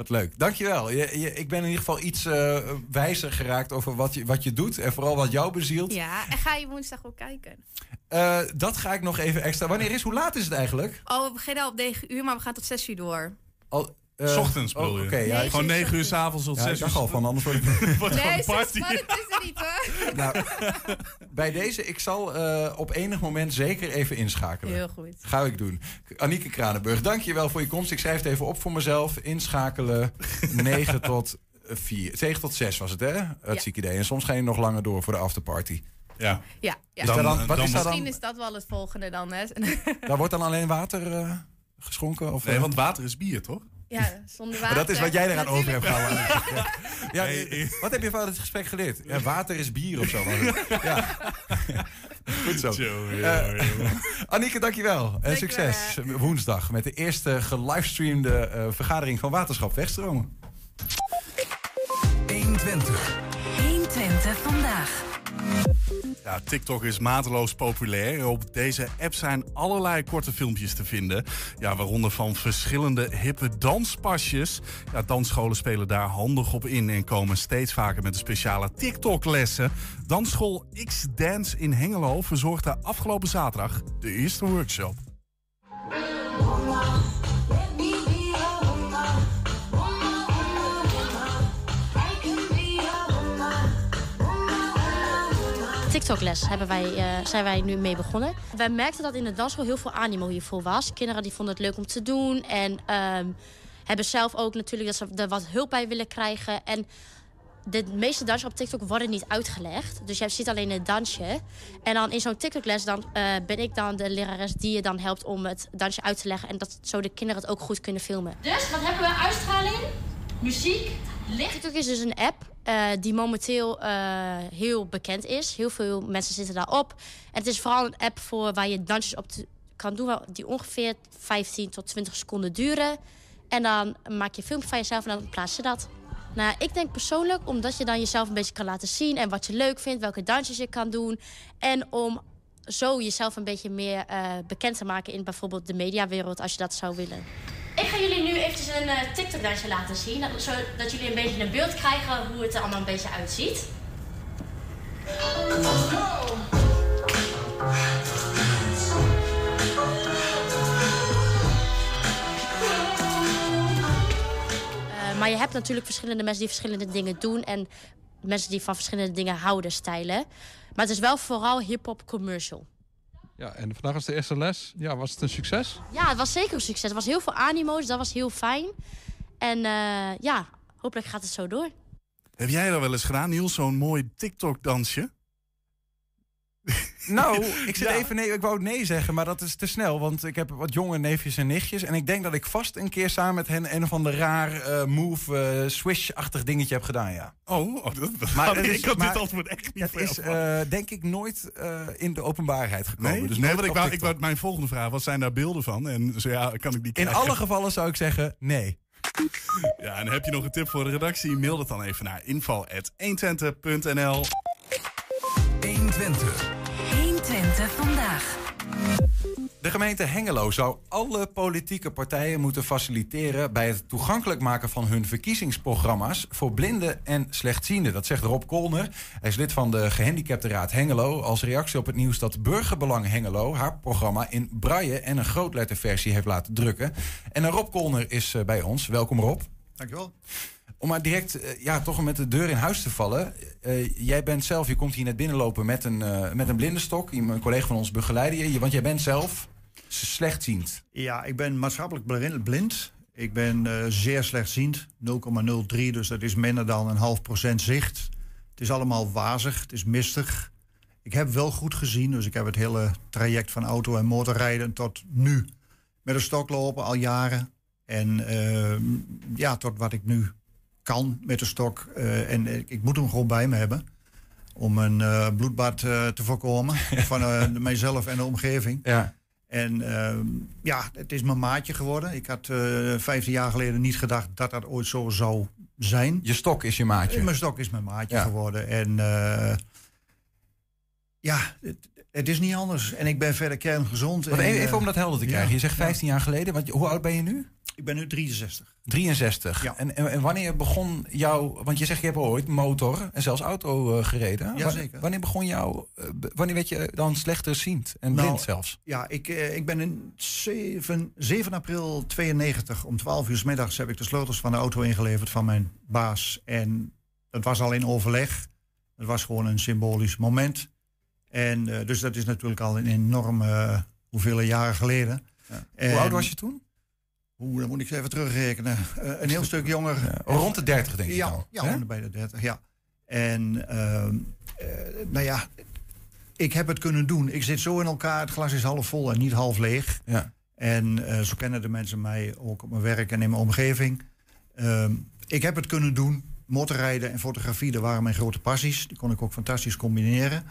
Wat leuk. Dankjewel. Je, je, ik ben in ieder geval iets eh, wijzer geraakt over wat je, wat je doet. En vooral wat jou bezielt. Ja, en ga je woensdag ook kijken? Eh, dat ga ik nog even extra. Wanneer is, hoe laat is het eigenlijk? Oh, we beginnen al op 9 uur, maar we gaan tot 6 uur door. Al, S ochtends oh, bedoel je? oké, ja, Nee, ik- Gewoon 9 uur 's avonds tot Ja, 6 ik uur. dacht al van, anders word ik... *laughs* Wordt Nee, gewoon een party. spannend is het niet hoor. *laughs* Nou, bij deze, ik zal eh, op enig moment zeker even inschakelen. Heel goed. Ga ik doen. Annieke Kranenburg, dank je wel voor je komst. Ik schrijf het even op voor mezelf. Inschakelen *laughs* 9 tot 4. 9 tot 6 was het, hè? Het Ja. ziek idee. En soms ga je nog langer door voor de afterparty. Ja. Ja, ja. Is daar dan, wat is daar Misschien dan? is dat wel het volgende dan. Hè? Daar wordt dan alleen water eh, geschonken? Of, Nee, eh? want water is bier, toch? Ja, zonder Maar water. dat is wat jij eraan over hebt gehouden. Ja, *laughs* ja, wat heb je van het gesprek geleerd? Ja, water is bier of zo. *laughs* Ja. *laughs* Goed zo. Eh, Annieke, dankjewel. En succes woensdag met de eerste gelivestreamde eh, vergadering van Waterschap Wegstromen. 120. 120 vandaag. Ja, TikTok is mateloos populair. Op deze app zijn allerlei korte filmpjes te vinden. Ja, waaronder van verschillende hippe danspasjes. Ja, dansscholen spelen daar handig op in en komen steeds vaker met een speciale TikTok-lessen. Dansschool X-Dance in Hengelo verzorgde afgelopen zaterdag de eerste workshop. TikTok-les hebben wij, eh, zijn wij nu mee begonnen. Wij merkten dat in de dansschool heel veel animo hiervoor was. Kinderen die vonden het leuk om te doen. En ehm, hebben zelf ook natuurlijk dat ze er wat hulp bij willen krijgen. En de meeste dansen op TikTok worden niet uitgelegd. Dus je ziet alleen het dansje. En dan in zo'n TikTok-les dan, eh, ben ik dan de lerares die je dan helpt om het dansje uit te leggen. En dat zo de kinderen het ook goed kunnen filmen. Dus wat hebben we? Uitstraling, muziek. TikTok is dus een app eh, die momenteel eh, heel bekend is. Heel veel mensen zitten daarop. Het is vooral een app voor waar je dansjes op kan doen... die ongeveer 15 tot 20 seconden duren. En dan maak je een filmpje van jezelf en dan plaats je dat. Nou, ik denk persoonlijk omdat je dan jezelf een beetje kan laten zien... en wat je leuk vindt, welke dansjes je kan doen. En om zo jezelf een beetje meer eh, bekend te maken... in bijvoorbeeld de mediawereld, als je dat zou willen. Ik ga jullie nu eventjes een eh, TikTok-dansje laten zien. dat- Zodat jullie een beetje een beeld krijgen hoe het er allemaal een beetje uitziet. Eh, maar je hebt natuurlijk verschillende mensen die verschillende dingen doen. En mensen die van verschillende dingen houden, stijlen. Maar het is wel vooral hip-hop commercial. Ja, en vandaag was de eerste les. Ja, was het een succes? Ja, het was zeker een succes. Er was heel veel animo, dus dat was heel fijn. En eh, ja, hopelijk gaat het zo door. Heb jij dat wel eens gedaan, Niels? Zo'n mooi TikTok-dansje? *laughs* Nou, ik zit Ja. even nee, ik wou nee zeggen, maar dat is te snel. Want ik heb wat jonge neefjes en nichtjes. En ik denk dat ik vast een keer samen met hen een of ander raar eh, move, eh, swish-achtig dingetje heb gedaan, ja. Oh, oh, dat, Maar *laughs* ik had maar dit antwoord echt niet Het is eh, denk ik nooit in de openbaarheid gekomen. Nee, dus nee want ik wou, ik wou, mijn volgende vraag, wat zijn daar beelden van? En zo ja, kan ik die In krijgen? alle gevallen zou ik zeggen nee. Ja, en heb je nog een tip voor de redactie? Mail dat dan even naar info.120.nl 120. 120 vandaag. De gemeente Hengelo zou alle politieke partijen moeten faciliteren bij het toegankelijk maken van hun verkiezingsprogramma's voor blinden en slechtzienden. Dat zegt Rob Kolner. Hij is lid van de Gehandicaptenraad Hengelo. Als reactie op het nieuws dat Burgerbelang Hengelo haar programma in braille en een grootletterversie heeft laten drukken. En Rob Kolner is eh, bij ons. Welkom Rob. Dankjewel. Om maar direct eh, ja, toch met de deur in huis te vallen. Eh, jij bent zelf, je komt hier net binnenlopen met een, eh met een blindenstok. Een collega van ons begeleidde je, want jij bent zelf slechtziend. Ja, ik ben maatschappelijk blin- blind. Ik ben zeer slechtziend, 0,03, dus dat is minder dan een half procent zicht. Het is allemaal wazig, het is mistig. Ik heb wel goed gezien, dus ik heb het hele traject van auto- en motorrijden tot nu met een stok lopen al jaren. En ja, tot wat ik nu kan met de stok. Eh, en ik, moet hem gewoon bij me hebben. Om een eh, bloedbad eh, te voorkomen *laughs* van mijzelf en de omgeving. Ja. En ehm, ja, het is mijn maatje geworden. Ik had eh 15 jaar geleden niet gedacht dat dat ooit zo zou zijn. Je stok is je maatje. Mijn stok is mijn maatje Ja. geworden. En ja, het, het is niet anders. En ik ben verder kerngezond. Even even om dat helder te ja, krijgen. Je zegt ja. 15 jaar geleden, want hoe oud ben je nu? Ik ben nu 63. 63. Ja. En, en, en wanneer begon jouw... Want je zegt, je hebt ooit motor en zelfs auto eh, gereden. Ja, Wa- zeker. Wanneer begon jou... eh, wanneer werd je dan slechterziend en Nou, blind zelfs? Ja, ik, eh, ik ben in 7, 7 april 92 om 12 uur 's middags heb ik de sleutels van de auto ingeleverd van mijn baas. En dat was al in overleg. Het was gewoon een symbolisch moment. En dus dat is natuurlijk al een enorme hoeveel jaren geleden. Hoe oud was je toen? Hoe, dan moet ik even terugrekenen. Eh, een heel stuk *laughs* jonger. rond de 30 denk ik ja, al, Ja, hè? bij de 30, ja. En ehm, eh, nou ja, ik heb het kunnen doen. Ik zit zo in elkaar, het glas is half vol en niet half leeg. Ja. En eh, zo kennen de mensen mij ook op mijn werk en in mijn omgeving. Ehm, ik heb het kunnen doen. Motorrijden en fotografie, dat waren mijn grote passies. Die kon ik ook fantastisch combineren.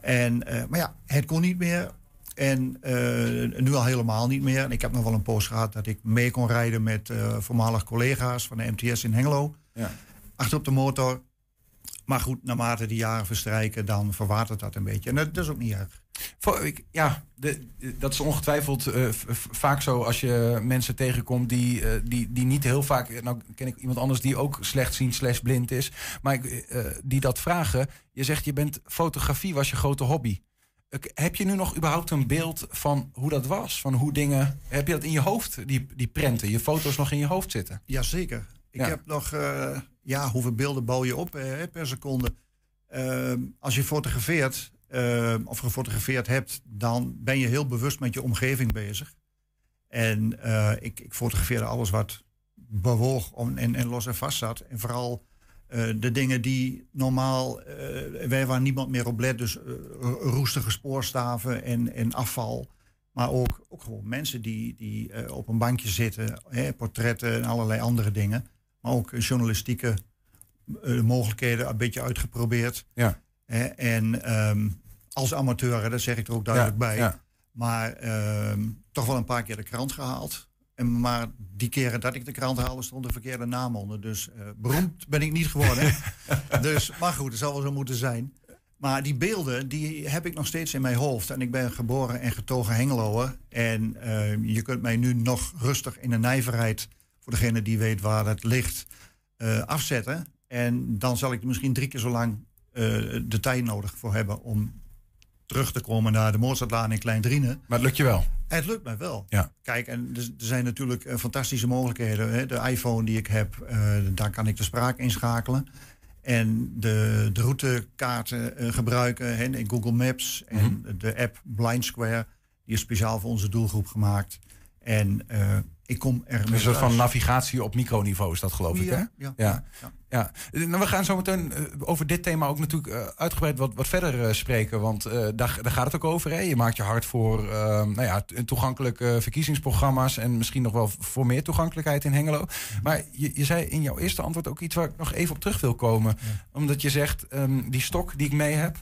En, maar ja, het kon niet meer. En eh, nu al helemaal niet meer. En ik heb nog wel een poos gehad dat ik mee kon rijden met eh voormalig collega's van de MTS in Hengelo. Ja. Achter op de motor. Maar goed, naarmate die jaren verstrijken, dan verwatert dat een beetje. En dat, dat is ook niet erg. Voor, ik, ja, de, dat is ongetwijfeld eh, vaak zo als je mensen tegenkomt die, die, die niet heel vaak... Nou ken ik iemand anders die ook slechtziend slash blind is. Maar ik, die dat vragen. Je zegt je bent fotografie was je grote hobby. Heb je nu nog überhaupt een beeld van hoe dat was? Van hoe dingen... Heb je dat in je hoofd, die, die prenten, je foto's nog in je hoofd zitten? Jazeker. Ik Ja. heb nog, eh, ja, hoeveel beelden bouw je op eh, per seconde? Ehm, als je fotografeert, ehm, of gefotografeerd hebt, dan ben je heel bewust met je omgeving bezig. En eh, ik, ik fotografeerde alles wat bewoog om, en, en los en vast zat. En vooral eh, de dingen die normaal, eh, wij waar niemand meer op let, dus eh, roestige spoorstaven en, en afval. Maar ook, ook gewoon mensen die, die op een bankje zitten, hè, portretten en allerlei andere dingen. Maar ook journalistieke mogelijkheden een beetje uitgeprobeerd. Ja. Hè, en ehm, als amateur, dat zeg ik er ook duidelijk Ja, bij. ja. Maar ehm, toch wel een paar keer de krant gehaald. En maar die keren dat ik de krant haalde, stond de verkeerde naam onder. Dus eh, beroemd ben ik niet geworden. *laughs* dus, maar goed, het zal wel zo moeten zijn. Maar die beelden, die heb ik nog steeds in mijn hoofd. En ik ben geboren en getogen Hengeloer. En eh, je kunt mij nu nog rustig in de nijverheid, voor degene die weet waar het ligt, eh, afzetten. En dan zal ik er misschien drie keer zo lang de tijd nodig voor hebben om terug te komen naar de Mozartlaan in Klein Drienen. Maar het lukt je wel? Het lukt mij wel. Ja. Kijk, en er, zijn natuurlijk eh, fantastische mogelijkheden. Hè. De iPhone die ik heb, eh, daar kan ik de spraak inschakelen. En de, de routekaarten eh, gebruiken hè, in Google Maps. En de app Blind Square, die is speciaal voor onze doelgroep gemaakt. En ik kom er Een soort van navigatie op microniveau is dat geloof ik, hè? ja, ja. ja. Nou, we gaan zo meteen eh, over dit thema ook natuurlijk eh, uitgebreid wat, wat verder eh, spreken. Want daar, daar gaat het ook over. Hè? Je maakt je hard voor nou ja, to- toegankelijke verkiezingsprogramma's... en misschien nog wel voor meer toegankelijkheid in Hengelo. Maar je, je zei in jouw eerste antwoord ook iets waar ik nog even op terug wil komen. Omdat je zegt, ehm, die stok die ik mee heb...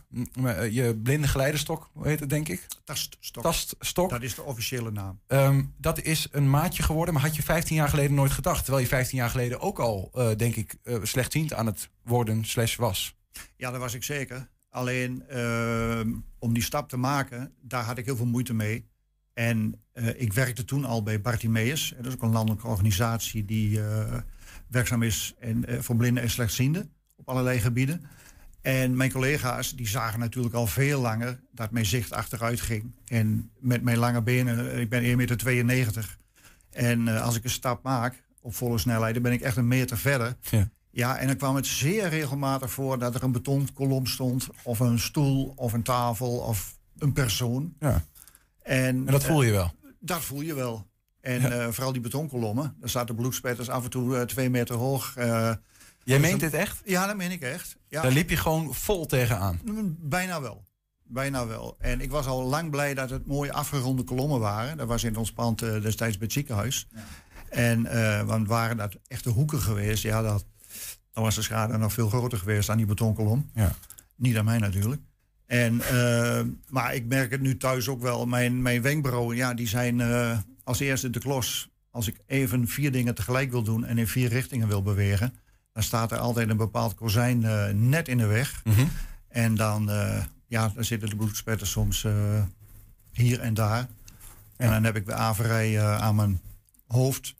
je blinde geleidestok, hoe heet het denk ik? Taststok. Taststok. Dat is de officiële naam. Ehm, dat is een maatje geworden, maar had je 15 jaar geleden nooit gedacht. Terwijl je 15 jaar geleden ook al, denk ik, slechtziend aan het worden slash was. Ja, dat was ik zeker. Alleen ehm, om die stap te maken, daar had ik heel veel moeite mee. En eh, ik werkte toen al bij Bartimeus. Dat is ook een landelijke organisatie die eh, werkzaam is en, eh, voor blinden en slechtzienden op allerlei gebieden. En mijn collega's die zagen natuurlijk al veel langer dat mijn zicht achteruit ging. En met mijn lange benen, ik ben 1,92 meter. En als ik een stap maak op volle snelheid, dan ben ik echt een meter verder. Ja. Ja, en dan kwam het zeer regelmatig voor dat er een betonkolom stond, of een stoel, of een tafel, of een persoon. Ja. En, En dat voel je wel. eh, dat voel je wel. En Ja. eh, vooral die betonkolommen, daar zaten bloedspetters af en toe eh, twee meter hoog. Jij meent dit echt? Ja, dat meen ik echt. Ja. Daar liep je gewoon vol tegenaan. Mm, Bijna wel. Bijna wel. En ik was al lang blij dat het mooie afgeronde kolommen waren. Dat was in ons pand destijds bij het ziekenhuis. En eh, want waren dat echte hoeken geweest, ja, dat, dan was de schade nog veel groter geweest aan die betonkolom. Ja. Niet aan mij natuurlijk. En, eh, maar ik merk het nu thuis ook wel. Mijn, mijn wenkbrauwen, ja, die zijn eh, als eerste de klos. Als ik even vier dingen tegelijk wil doen en in vier richtingen wil bewegen, dan staat er altijd een bepaald kozijn eh, net in de weg. Mhm. En dan, ja, dan zitten de bloedspetters soms hier en daar. En dan heb ik de averij aan mijn hoofd.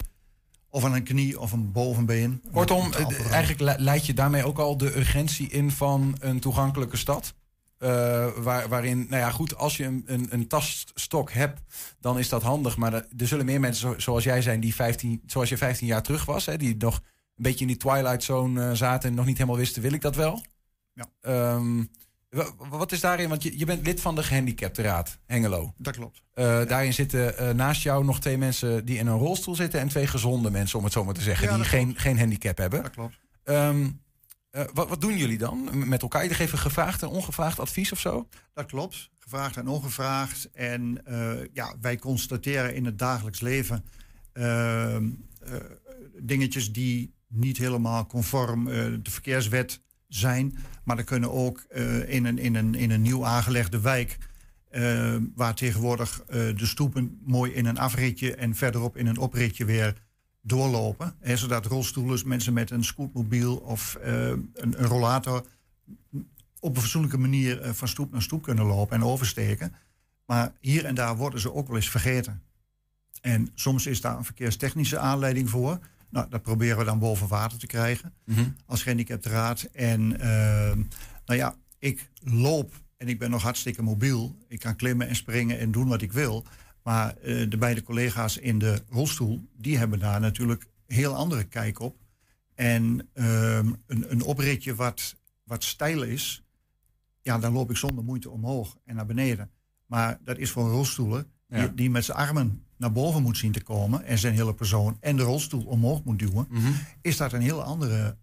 Of aan een knie of een bovenbeen. Kortom, eh, eigenlijk le- leid je daarmee ook al de urgentie in van een toegankelijke stad. Eh, waar, waarin, nou ja, goed, als je een, een, een taststok hebt, dan is dat handig. Maar er, er zullen meer mensen zo- zoals jij zijn, die 15, zoals je 15 jaar terug was, hè, die nog een beetje in die twilight zone eh, zaten en nog niet helemaal wisten, wil ik dat wel? Ja. Ehm, wat is daarin, want je, je bent lid van de gehandicaptenraad Hengelo. Dat klopt. Eh, Daarin zitten eh, naast jou nog twee mensen die in een rolstoel zitten en twee gezonde mensen, om het zo maar te zeggen, Ja, die geen, geen handicap hebben. Dat klopt. Ehm, eh, wat, wat doen jullie dan met elkaar? Jullie geven gevraagd en ongevraagd advies of zo? Dat klopt. Gevraagd en ongevraagd. En ja, wij constateren in het dagelijks leven ehm, eh, dingetjes die niet helemaal conform de verkeerswet zijn. Maar er kunnen ook eh, in, een, in, een, in een nieuw aangelegde wijk. eh, waar tegenwoordig eh, de stoepen mooi in een afritje en verderop in een opritje weer doorlopen. Hè, zodat rolstoelers, mensen met een scootmobiel of een, een rollator op een fatsoenlijke manier van stoep naar stoep kunnen lopen en oversteken. Maar hier en daar worden ze ook wel eens vergeten. En soms is daar een verkeerstechnische aanleiding voor. Nou, dat proberen we dan boven water te krijgen als gehandicaptenraad. En ehm, nou ja, ik loop en ik ben nog hartstikke mobiel. Ik kan klimmen en springen en doen wat ik wil. Maar eh, de beide collega's in de rolstoel, die hebben daar natuurlijk heel andere kijk op. En ehm, een, een opritje wat, wat steil is, ja, dan loop ik zonder moeite omhoog en naar beneden. Maar dat is voor Ja. die, die met zijn armen naar boven moet zien te komen en zijn hele persoon en de rolstoel omhoog moet duwen, Mhm. is dat een heel andere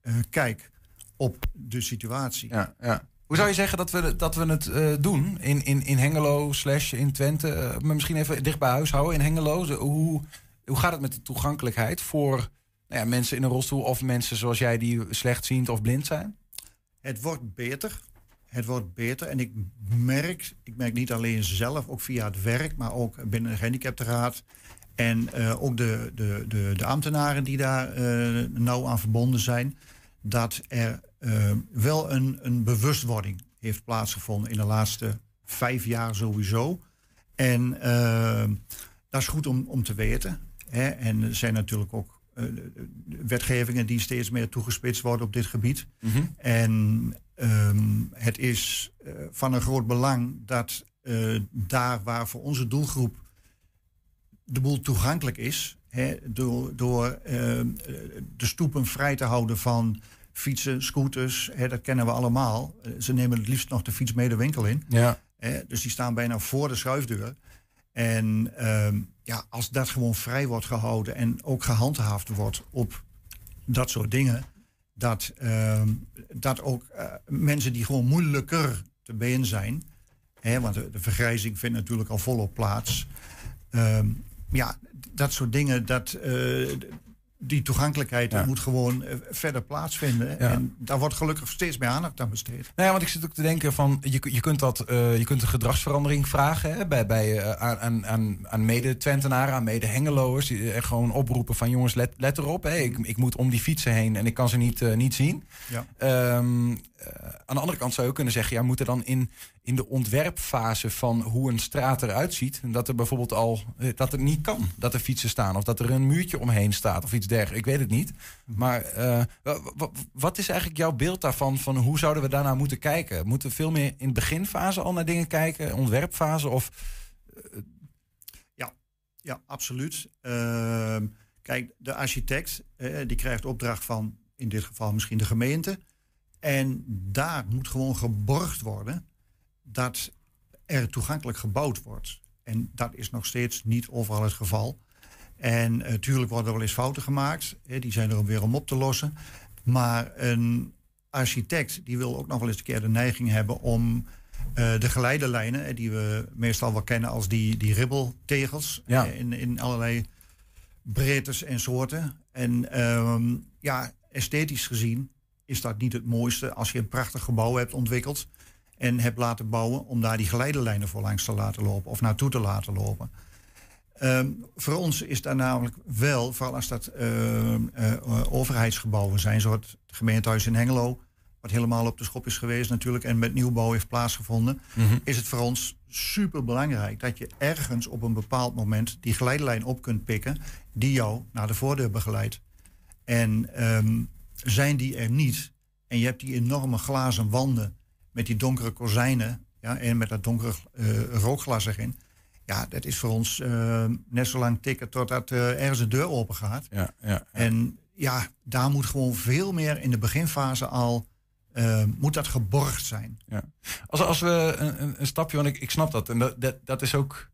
eh, kijk op de situatie. Ja, ja. Hoe zou je zeggen dat we, dat we het eh, doen in, in, in Hengelo slash in Twente? Eh, maar misschien even dicht bij huis houden in Hengelo. Hoe, hoe gaat het met de toegankelijkheid voor nou ja, mensen in een rolstoel... of mensen zoals jij die slechtziend of blind zijn? Het wordt beter. Het wordt beter. En ik merk, ik merk niet alleen zelf, ook via het werk, maar ook binnen de gehandicaptenraad. En eh, ook de, de, de, de ambtenaren die daar eh, nauw aan verbonden zijn. Dat er eh, wel een, een bewustwording heeft plaatsgevonden in de laatste vijf jaar sowieso. En dat is goed om, om te weten. Hè? En er zijn natuurlijk ook wetgevingen die steeds meer toegespitst worden op dit gebied. En ehm, het is eh, van een groot belang dat eh, daar waar voor onze doelgroep de boel toegankelijk is, hè, door, door ehm, eh, de stoepen vrij te houden van fietsen, scooters, hè, dat kennen we allemaal. Ze nemen het liefst nog de fiets mee de winkel in. Ja. Hè, dus die staan bijna voor de schuifdeur. En ehm, ja, als dat gewoon vrij wordt gehouden en ook gehandhaafd wordt op dat soort dingen, dat, ehm, dat ook eh, mensen die gewoon moeilijker te been zijn, hè, want de, de vergrijzing vindt natuurlijk al volop plaats. Ehm, ja, dat soort dingen, dat, eh, die toegankelijkheid Ja. moet gewoon eh, verder plaatsvinden. Ja. En daar wordt gelukkig steeds meer aandacht aan besteed. Nou ja, want ik zit ook te denken van, je, je kunt dat, eh, je kunt een gedragsverandering vragen hè, bij, bij, eh, aan- aan, aan, mede-Twentenaren, aan mede-Hengeloers. Die eh, gewoon oproepen van jongens, let, let erop. Hè, ik, ik moet om die fietsen heen en ik kan ze niet, niet zien. Ja. Ehm, eh, aan de andere kant zou je kunnen zeggen, ja, moet er dan in, in de ontwerpfase van hoe een straat eruit ziet, dat er bijvoorbeeld al dat het niet kan dat er fietsen staan of dat er een muurtje omheen staat of iets Ik weet het niet. Maar eh, wa- wa- wat is eigenlijk jouw beeld daarvan? Van hoe zouden we daarnaar moeten kijken? Moeten we veel meer in de beginfase al naar dingen kijken, ontwerpfase of Ja, ja absoluut. Ehm, kijk, de architect eh, die krijgt opdracht van in dit geval misschien de gemeente. En daar moet gewoon geborgd worden dat er toegankelijk gebouwd wordt. En dat is nog steeds niet overal het geval. En natuurlijk worden er wel eens fouten gemaakt. Hè, die zijn er weer om op te lossen. Maar een architect die wil ook nog wel eens een keer de neiging hebben om eh, de geleidelijnen, eh, die we meestal wel kennen als die, die ribbeltegels, Ja. eh, in, in allerlei breedtes en soorten. En ehm, ja, esthetisch gezien is dat niet het mooiste als je een prachtig gebouw hebt ontwikkeld en hebt laten bouwen om daar die geleidelijnen voor langs te laten lopen of naartoe te laten lopen. Ehm, voor ons is daar namelijk wel, vooral als dat eh, overheidsgebouwen zijn, zoals het gemeentehuis in Hengelo, wat helemaal op de schop is geweest natuurlijk en met nieuwbouw heeft plaatsgevonden, Mhm. is het voor ons super belangrijk dat je ergens op een bepaald moment die geleidelijn op kunt pikken die jou naar de voordeur begeleidt. En ehm, zijn die er niet en je hebt die enorme glazen wanden met die donkere kozijnen ja, en met dat donkere eh, rookglas erin. Ja, dat is voor ons eh, net zo lang tikken totdat eh, ergens de deur open gaat. Ja, ja, En ja, daar moet gewoon veel meer in de beginfase al eh, moet dat geborgd zijn. Ja. Als, als we een, een, een stapje, want ik, ik snap dat. En dat, dat, dat is ook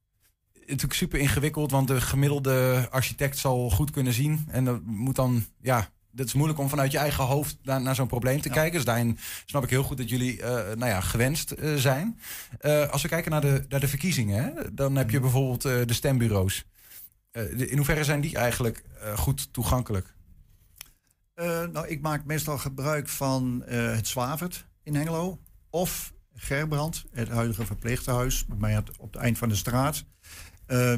natuurlijk super ingewikkeld, want de gemiddelde architect zal goed kunnen zien. En dat moet dan, ja, dat is moeilijk om vanuit je eigen hoofd naar, naar zo'n probleem te kijken. Dus daarin snap ik heel goed dat jullie, eh, nou ja, gewenst eh, zijn. Eh, als we kijken naar de, naar de verkiezingen, hè, dan heb je bijvoorbeeld eh, de stembureaus. De- in hoeverre zijn die eigenlijk goed toegankelijk? Nou, ik maak meestal gebruik van het Zwavert in Hengelo. Of Gerbrand, het huidige verpleeghuis, bij mij op het eind van de straat.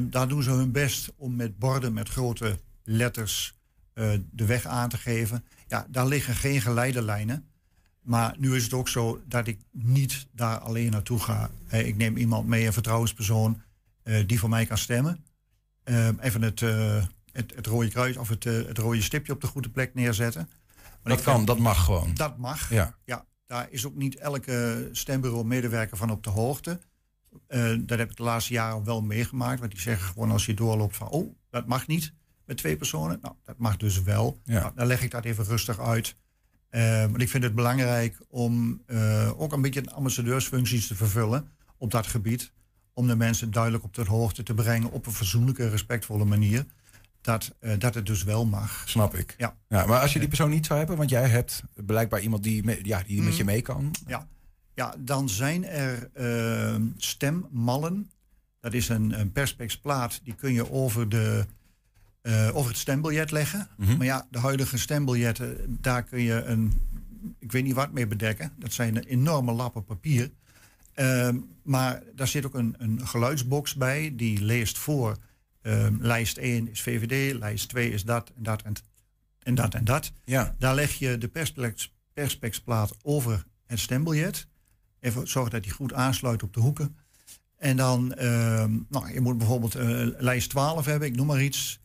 Daar doen ze hun best om met borden met grote letters eh, de weg aan te geven. Ja, daar liggen geen geleidelijnen. Maar nu is het ook zo dat ik niet daar alleen naartoe ga. Ik neem iemand mee, een vertrouwenspersoon, eh, die voor mij kan stemmen. Eh, even het, het, het rode kruis of het, het rode stipje op de goede plek neerzetten. Maar Dat kan, vind- dat mag gewoon. Dat mag. Ja. ja. Daar is ook niet elke stembureau-medewerker van op de hoogte. Dat heb ik de laatste jaren wel meegemaakt. Want die zeggen gewoon als je doorloopt van... oh, dat mag niet met twee personen. Nou, dat mag dus wel. Ja. Nou, dan leg ik dat even rustig uit. Eh, want ik vind het belangrijk om eh, ook een beetje ambassadeursfuncties te vervullen op dat gebied. Om de mensen duidelijk op de hoogte te brengen op een fatsoenlijke, respectvolle manier. Dat, eh, dat het dus wel mag. Snap ik. Ja. Ja, maar als je die persoon niet zou hebben, want jij hebt blijkbaar iemand die, me- ja, die met je Mhm. mee kan. Ja, ja dan zijn er stemmallen. Dat is een, een perspexplaat, die kun je over, de, eh, over het stembiljet leggen. Mhm. Maar ja, de huidige stembiljetten, daar kun je een, ik weet niet wat mee bedekken. Dat zijn enorme lappen papier. Ehm, maar daar zit ook een, een geluidsbox bij, die leest voor. ehm, lijst 1 is VVD, lijst 2 is dat en dat en, en dat en dat. Ja. Daar leg je de perspex, perspexplaat over het stembiljet. Even zorgen dat die goed aansluit op de hoeken. En dan, ehm, nou, je moet bijvoorbeeld eh, lijst 12 hebben, ik noem maar iets.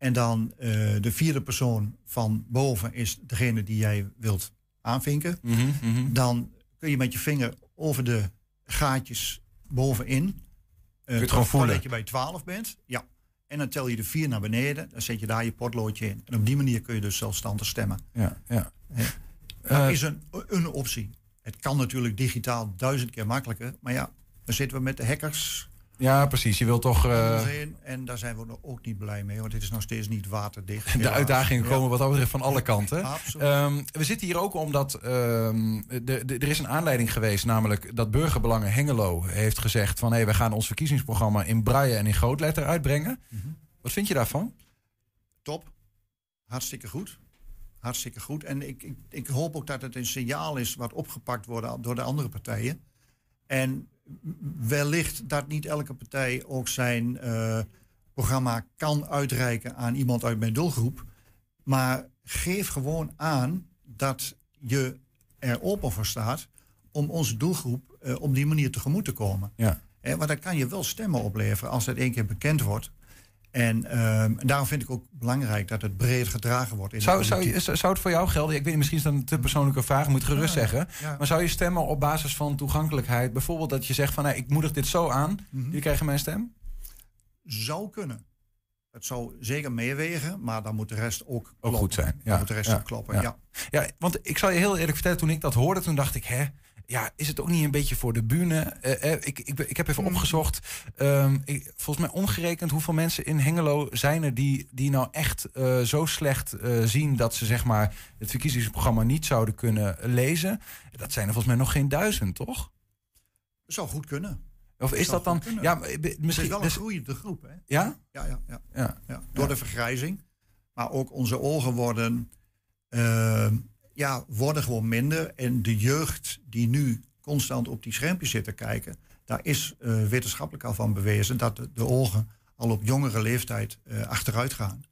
En dan eh, de vierde persoon van boven is degene die jij wilt aanvinken. Mhm, mhm. Dan kun je met je vinger over de gaatjes bovenin. eh, je het gewoon voelen? Dat je bij 12 bent. Ja. En dan tel je de vier naar beneden. Dan zet je daar je potloodje in. En op die manier kun je dus zelfstandig stemmen. Ja, ja. Hè? Dat Eh, is een, een optie. Het kan natuurlijk digitaal duizend keer makkelijker. Maar ja, dan zitten we met de hackers. Ja, precies. Je wilt toch. eh. En daar zijn we ook niet blij mee. Want dit is nog steeds niet waterdicht. de helaas. uitdagingen Ja. komen wat dat betreft van alle kanten. Ehm, we zitten hier ook omdat ehm, de, de- er is een aanleiding geweest, namelijk dat Burgerbelangen Hengelo heeft gezegd van hé, we gaan ons verkiezingsprogramma in braille en in grootletter uitbrengen. Mhm. Wat vind je daarvan? Top. Hartstikke goed. Hartstikke goed. En ik, ik, ik hoop ook dat het een signaal is wat opgepakt wordt door de andere partijen. En wellicht dat niet elke partij ook zijn eh, programma kan uitreiken aan iemand uit mijn doelgroep. Maar geef gewoon aan dat je er open voor staat om onze doelgroep eh, op die manier tegemoet te komen. Ja. Eh, want dan kan je wel stemmen opleveren als dat één keer bekend wordt. En ehm, daarom vind ik ook belangrijk dat het breed gedragen wordt. In de Zou, zou, je- zou het voor jou gelden? Ik weet niet, misschien is dat een te persoonlijke vraag, moet gerust Ja, zeggen. ja. Maar zou je stemmen op basis van toegankelijkheid? Bijvoorbeeld dat je zegt van hé, ik moedig dit zo aan, Mhm. jullie krijgen mijn stem? Zou kunnen. Het zou zeker meewegen, maar dan moet de rest ook, goed zijn. Dan Ja, moet de rest ook kloppen, ja. Ja, want ik zal je heel eerlijk vertellen, toen ik dat hoorde, toen dacht ik, hè, ja, is het ook niet een beetje voor de bühne? Eh, eh, ik, ik, ik heb even opgezocht, ehm, ik, volgens mij ongerekend hoeveel mensen in Hengelo zijn er die, die nou echt eh, zo slecht eh, zien dat ze zeg maar het verkiezingsprogramma niet zouden kunnen lezen. Dat zijn er volgens mij nog geen duizend, toch? Zou goed kunnen. Of is dat dan, kunnen. ja, maar, Het is misschien, wel een dus- groeiende groep, hè? ja? Ja, ja, ja. Ja. ja. Door de vergrijzing. Maar ook onze ogen worden, ehm, ja, worden gewoon minder. En de jeugd die nu constant op die schermpjes zit te kijken... daar is eh, wetenschappelijk al van bewezen... dat de, de ogen al op jongere leeftijd eh, achteruit gaan.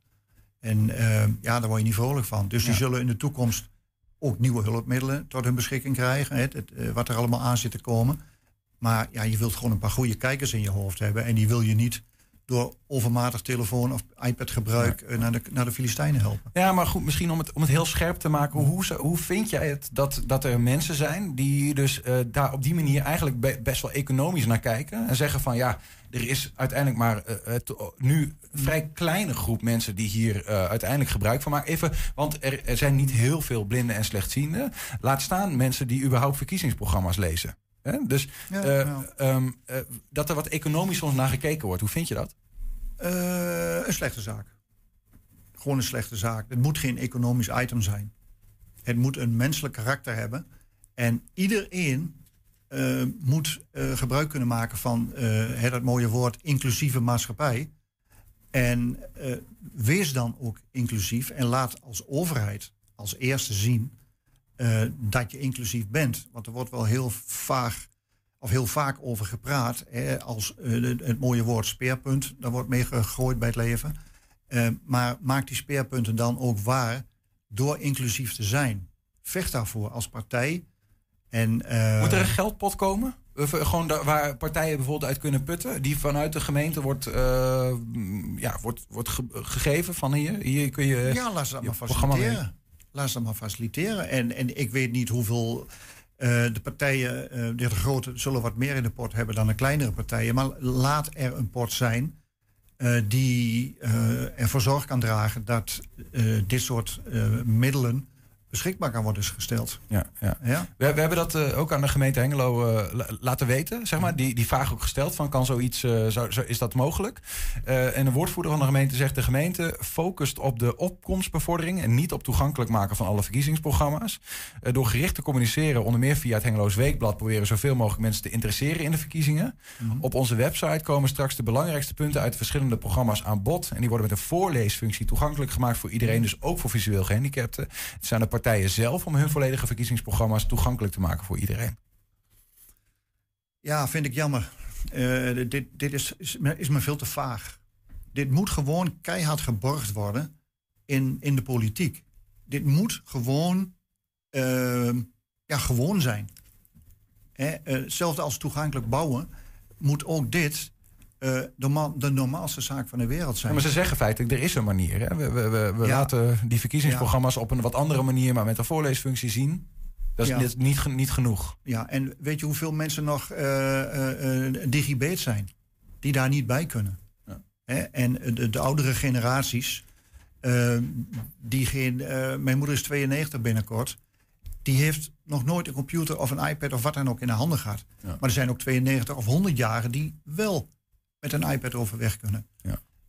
En ehm, ja, daar word je niet vrolijk van. Dus die zullen in de toekomst ook nieuwe hulpmiddelen tot hun beschikking krijgen. Hè, het, eh, wat er allemaal aan zit te komen. Maar ja, je wilt gewoon een paar goede kijkers in je hoofd hebben. En die wil je niet door overmatig telefoon of iPad-gebruik eh, naar, de, naar de Filistijnen helpen. Ja, maar goed, misschien om het, om het heel scherp te maken. Hoe, hoe vind jij het dat, dat er mensen zijn die dus eh, daar op die manier eigenlijk be- best wel economisch naar kijken? En zeggen van ja, er is uiteindelijk maar eh, nu een vrij kleine groep mensen die hier uiteindelijk gebruik van maken. Even, want er, er zijn niet heel veel blinden en slechtzienden. Laat staan mensen die überhaupt verkiezingsprogramma's lezen. Hè? Dus Ja, eh, ehm, eh, dat er wat economisch soms naar gekeken wordt. Hoe vind je dat? Eh, een slechte zaak. Gewoon een slechte zaak. Het moet geen economisch item zijn. Het moet een menselijk karakter hebben. En iedereen moet gebruik kunnen maken van dat mooie woord inclusieve maatschappij. En wees dan ook inclusief en laat als overheid als eerste zien eh, dat je inclusief bent. Want er wordt wel heel vaag of heel vaak over gepraat. Hè, als eh, het, mooie woord speerpunt, daar wordt mee gegooid bij het leven. Eh, maar maak die speerpunten dan ook waar door inclusief te zijn. Vecht daarvoor als partij. En, Moet er een geldpot komen? Of, gewoon daar waar partijen bijvoorbeeld uit kunnen putten, die vanuit de gemeente wordt, ja, wordt, wordt ge- gegeven van hier. Hier kun je. Ja, laat ze dat je maar faciliteren. Laat ze dat maar faciliteren. En, en ik weet niet hoeveel eh, de partijen, eh de grote, zullen wat meer in de pot hebben dan de kleinere partijen. Maar laat er een pot zijn eh, die ervoor zorg kan dragen dat dit soort middelen beschikbaar kan worden gesteld. Ja, ja. Ja? We, we hebben dat eh, ook aan de gemeente Hengelo eh, la- laten weten. Zeg maar. die, die vraag ook gesteld van kan zoiets, eh, zou, zou- is dat mogelijk? En de woordvoerder van de gemeente zegt de gemeente focust op de opkomstbevordering en niet op toegankelijk maken van alle verkiezingsprogramma's. Door gericht te communiceren, onder meer via het Hengeloos Weekblad, proberen zoveel mogelijk mensen te interesseren in de verkiezingen. Op onze website komen straks de belangrijkste punten uit de verschillende programma's aan bod. En die worden met een voorleesfunctie toegankelijk gemaakt voor iedereen, dus ook voor visueel gehandicapten. Het zijn de partijen zelf om hun volledige verkiezingsprogramma's toegankelijk te maken voor iedereen. Ja, vind ik jammer. Eh, dit dit is, is, me- is me veel te vaag. Dit moet gewoon keihard geborgd worden in, in de politiek. Dit moet gewoon, eh, ja, gewoon zijn. Hè, eh, hetzelfde als toegankelijk bouwen, moet ook dit eh, de, ma- de normaalste zaak van de wereld Ja, zijn. maar ze zeggen feitelijk, er is een manier. Hè? We, we, we, we Ja. laten die verkiezingsprogramma's op een wat andere manier, maar met een voorleesfunctie zien. Dat is Ja. niet, niet, ge- niet genoeg. Ja, en weet je hoeveel mensen nog eh eh, eh, digibeet zijn? Die daar niet bij kunnen. Hè? En de, de oudere generaties, die geen, mijn moeder is 92 binnenkort, die heeft nog nooit een computer of een iPad of wat dan ook in de handen gehad. Maar er zijn ook 92 of 100-jarigen die wel met een iPad overweg kunnen.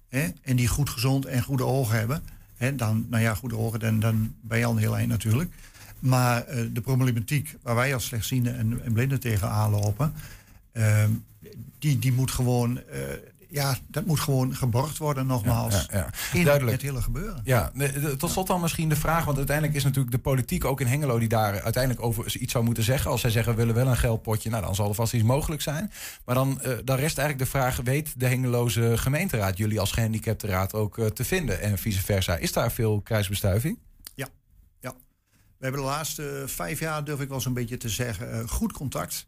Hè? En die goed gezond en goede ogen hebben. Hè? Dan, nou ja, goede ogen, dan, dan ben je al een heel eind natuurlijk. Maar eh, de problematiek waar wij als slechtzienden en, en blinden tegenaan lopen, ehm, die, die moet gewoon, eh, ja, dat moet gewoon geborgd worden nogmaals. Ja, ja, ja. In Duidelijk. het hele gebeuren. Ja, tot slot dan misschien de vraag, want uiteindelijk is natuurlijk de politiek ook in Hengelo die daar uiteindelijk over iets zou moeten zeggen. Als zij zeggen we willen wel een geldpotje, nou dan zal er vast iets mogelijk zijn. Maar dan, eh, dan rest eigenlijk de vraag, weet de Hengeloze gemeenteraad jullie als gehandicaptenraad ook eh, te vinden en vice versa? Is daar veel kruisbestuiving? Ja, ja. We hebben de laatste vijf jaar, durf ik wel zo'n beetje te zeggen, eh, goed contact.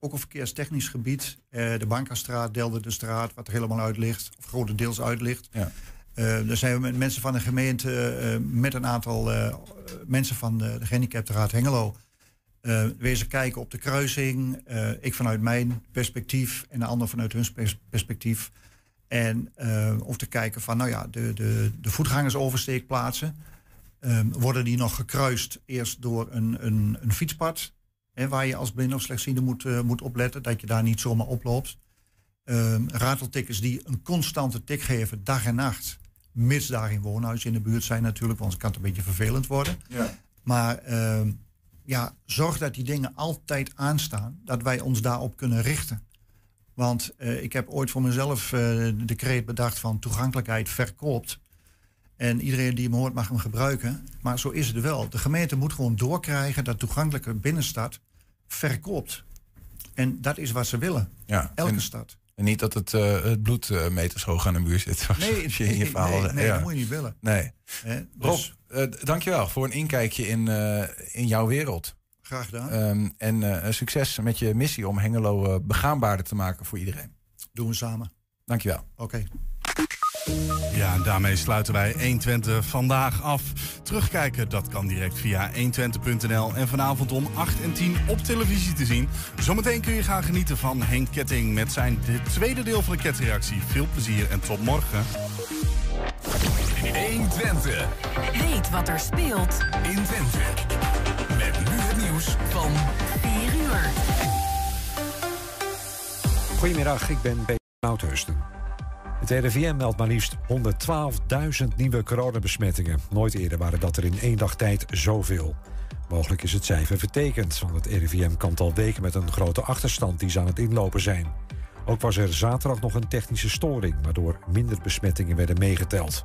Ook op verkeerstechnisch gebied. Eh, de Bankerstraat, Delde de straat, wat er helemaal uit ligt, of grotendeels uit ligt. Ja. Eh, daar zijn we met mensen van de gemeente, eh, met een aantal mensen van de, de Gehandicaptenraad Hengelo, eh, wezen kijken op de kruising. Ik vanuit mijn perspectief en de ander vanuit hun pers- perspectief. En eh, om te kijken van, nou ja, de, de, de voetgangersoversteekplaatsen. Ehm, worden die nog gekruist eerst door een, een, een fietspad. Hè, waar je als blind of slechtziende moet, eh, moet opletten. Dat je daar niet zomaar oploopt. Ehm rateltikkers die een constante tik geven, dag en nacht. Mits daar in woonhuizen in de buurt zijn natuurlijk. Want het kan het een beetje vervelend worden. Ja. Maar ehm, ja, zorg dat die dingen altijd aanstaan. Dat wij ons daarop kunnen richten. Want eh, ik heb ooit voor mezelf eh, de kreet bedacht van toegankelijkheid verkoopt. En iedereen die hem hoort mag hem gebruiken. Maar zo is het wel. De gemeente moet gewoon doorkrijgen dat toegankelijke binnenstad verkoopt. En dat is wat ze willen. Ja, Elke en- stad. En niet dat het, eh het bloedmeters hoog aan de muur zit. *laughs* Nee, je in je verhaal nee, zegt. nee, Ja. dat moet je niet willen. Nee. Dus- Eh, d- dankjewel voor een inkijkje in, eh, in jouw wereld. Graag gedaan. Ehm, en succes met je missie om Hengelo begaanbaarder te maken voor iedereen. Doen we samen. Dankjewel. Oké. Ja, en daarmee sluiten wij 120 vandaag af. Terugkijken, dat kan direct via 120.nl en vanavond om 8 en 10 op televisie te zien. Zometeen kun je gaan genieten van Henk Ketting met zijn de tweede deel van de ketreactie. Veel plezier en tot morgen. 120. Weet wat er speelt in Twente. Met nu het nieuws van 4 uur. Goedemiddag, ik ben Peter Mouthusten. Het RIVM meldt maar liefst 112.000 nieuwe coronabesmettingen. Nooit eerder waren dat er in één dag tijd zoveel. Mogelijk is het cijfer vertekend, want het RIVM kampt al weken met een grote achterstand die ze aan het inlopen zijn. Ook was er zaterdag nog een technische storing, waardoor minder besmettingen werden meegeteld.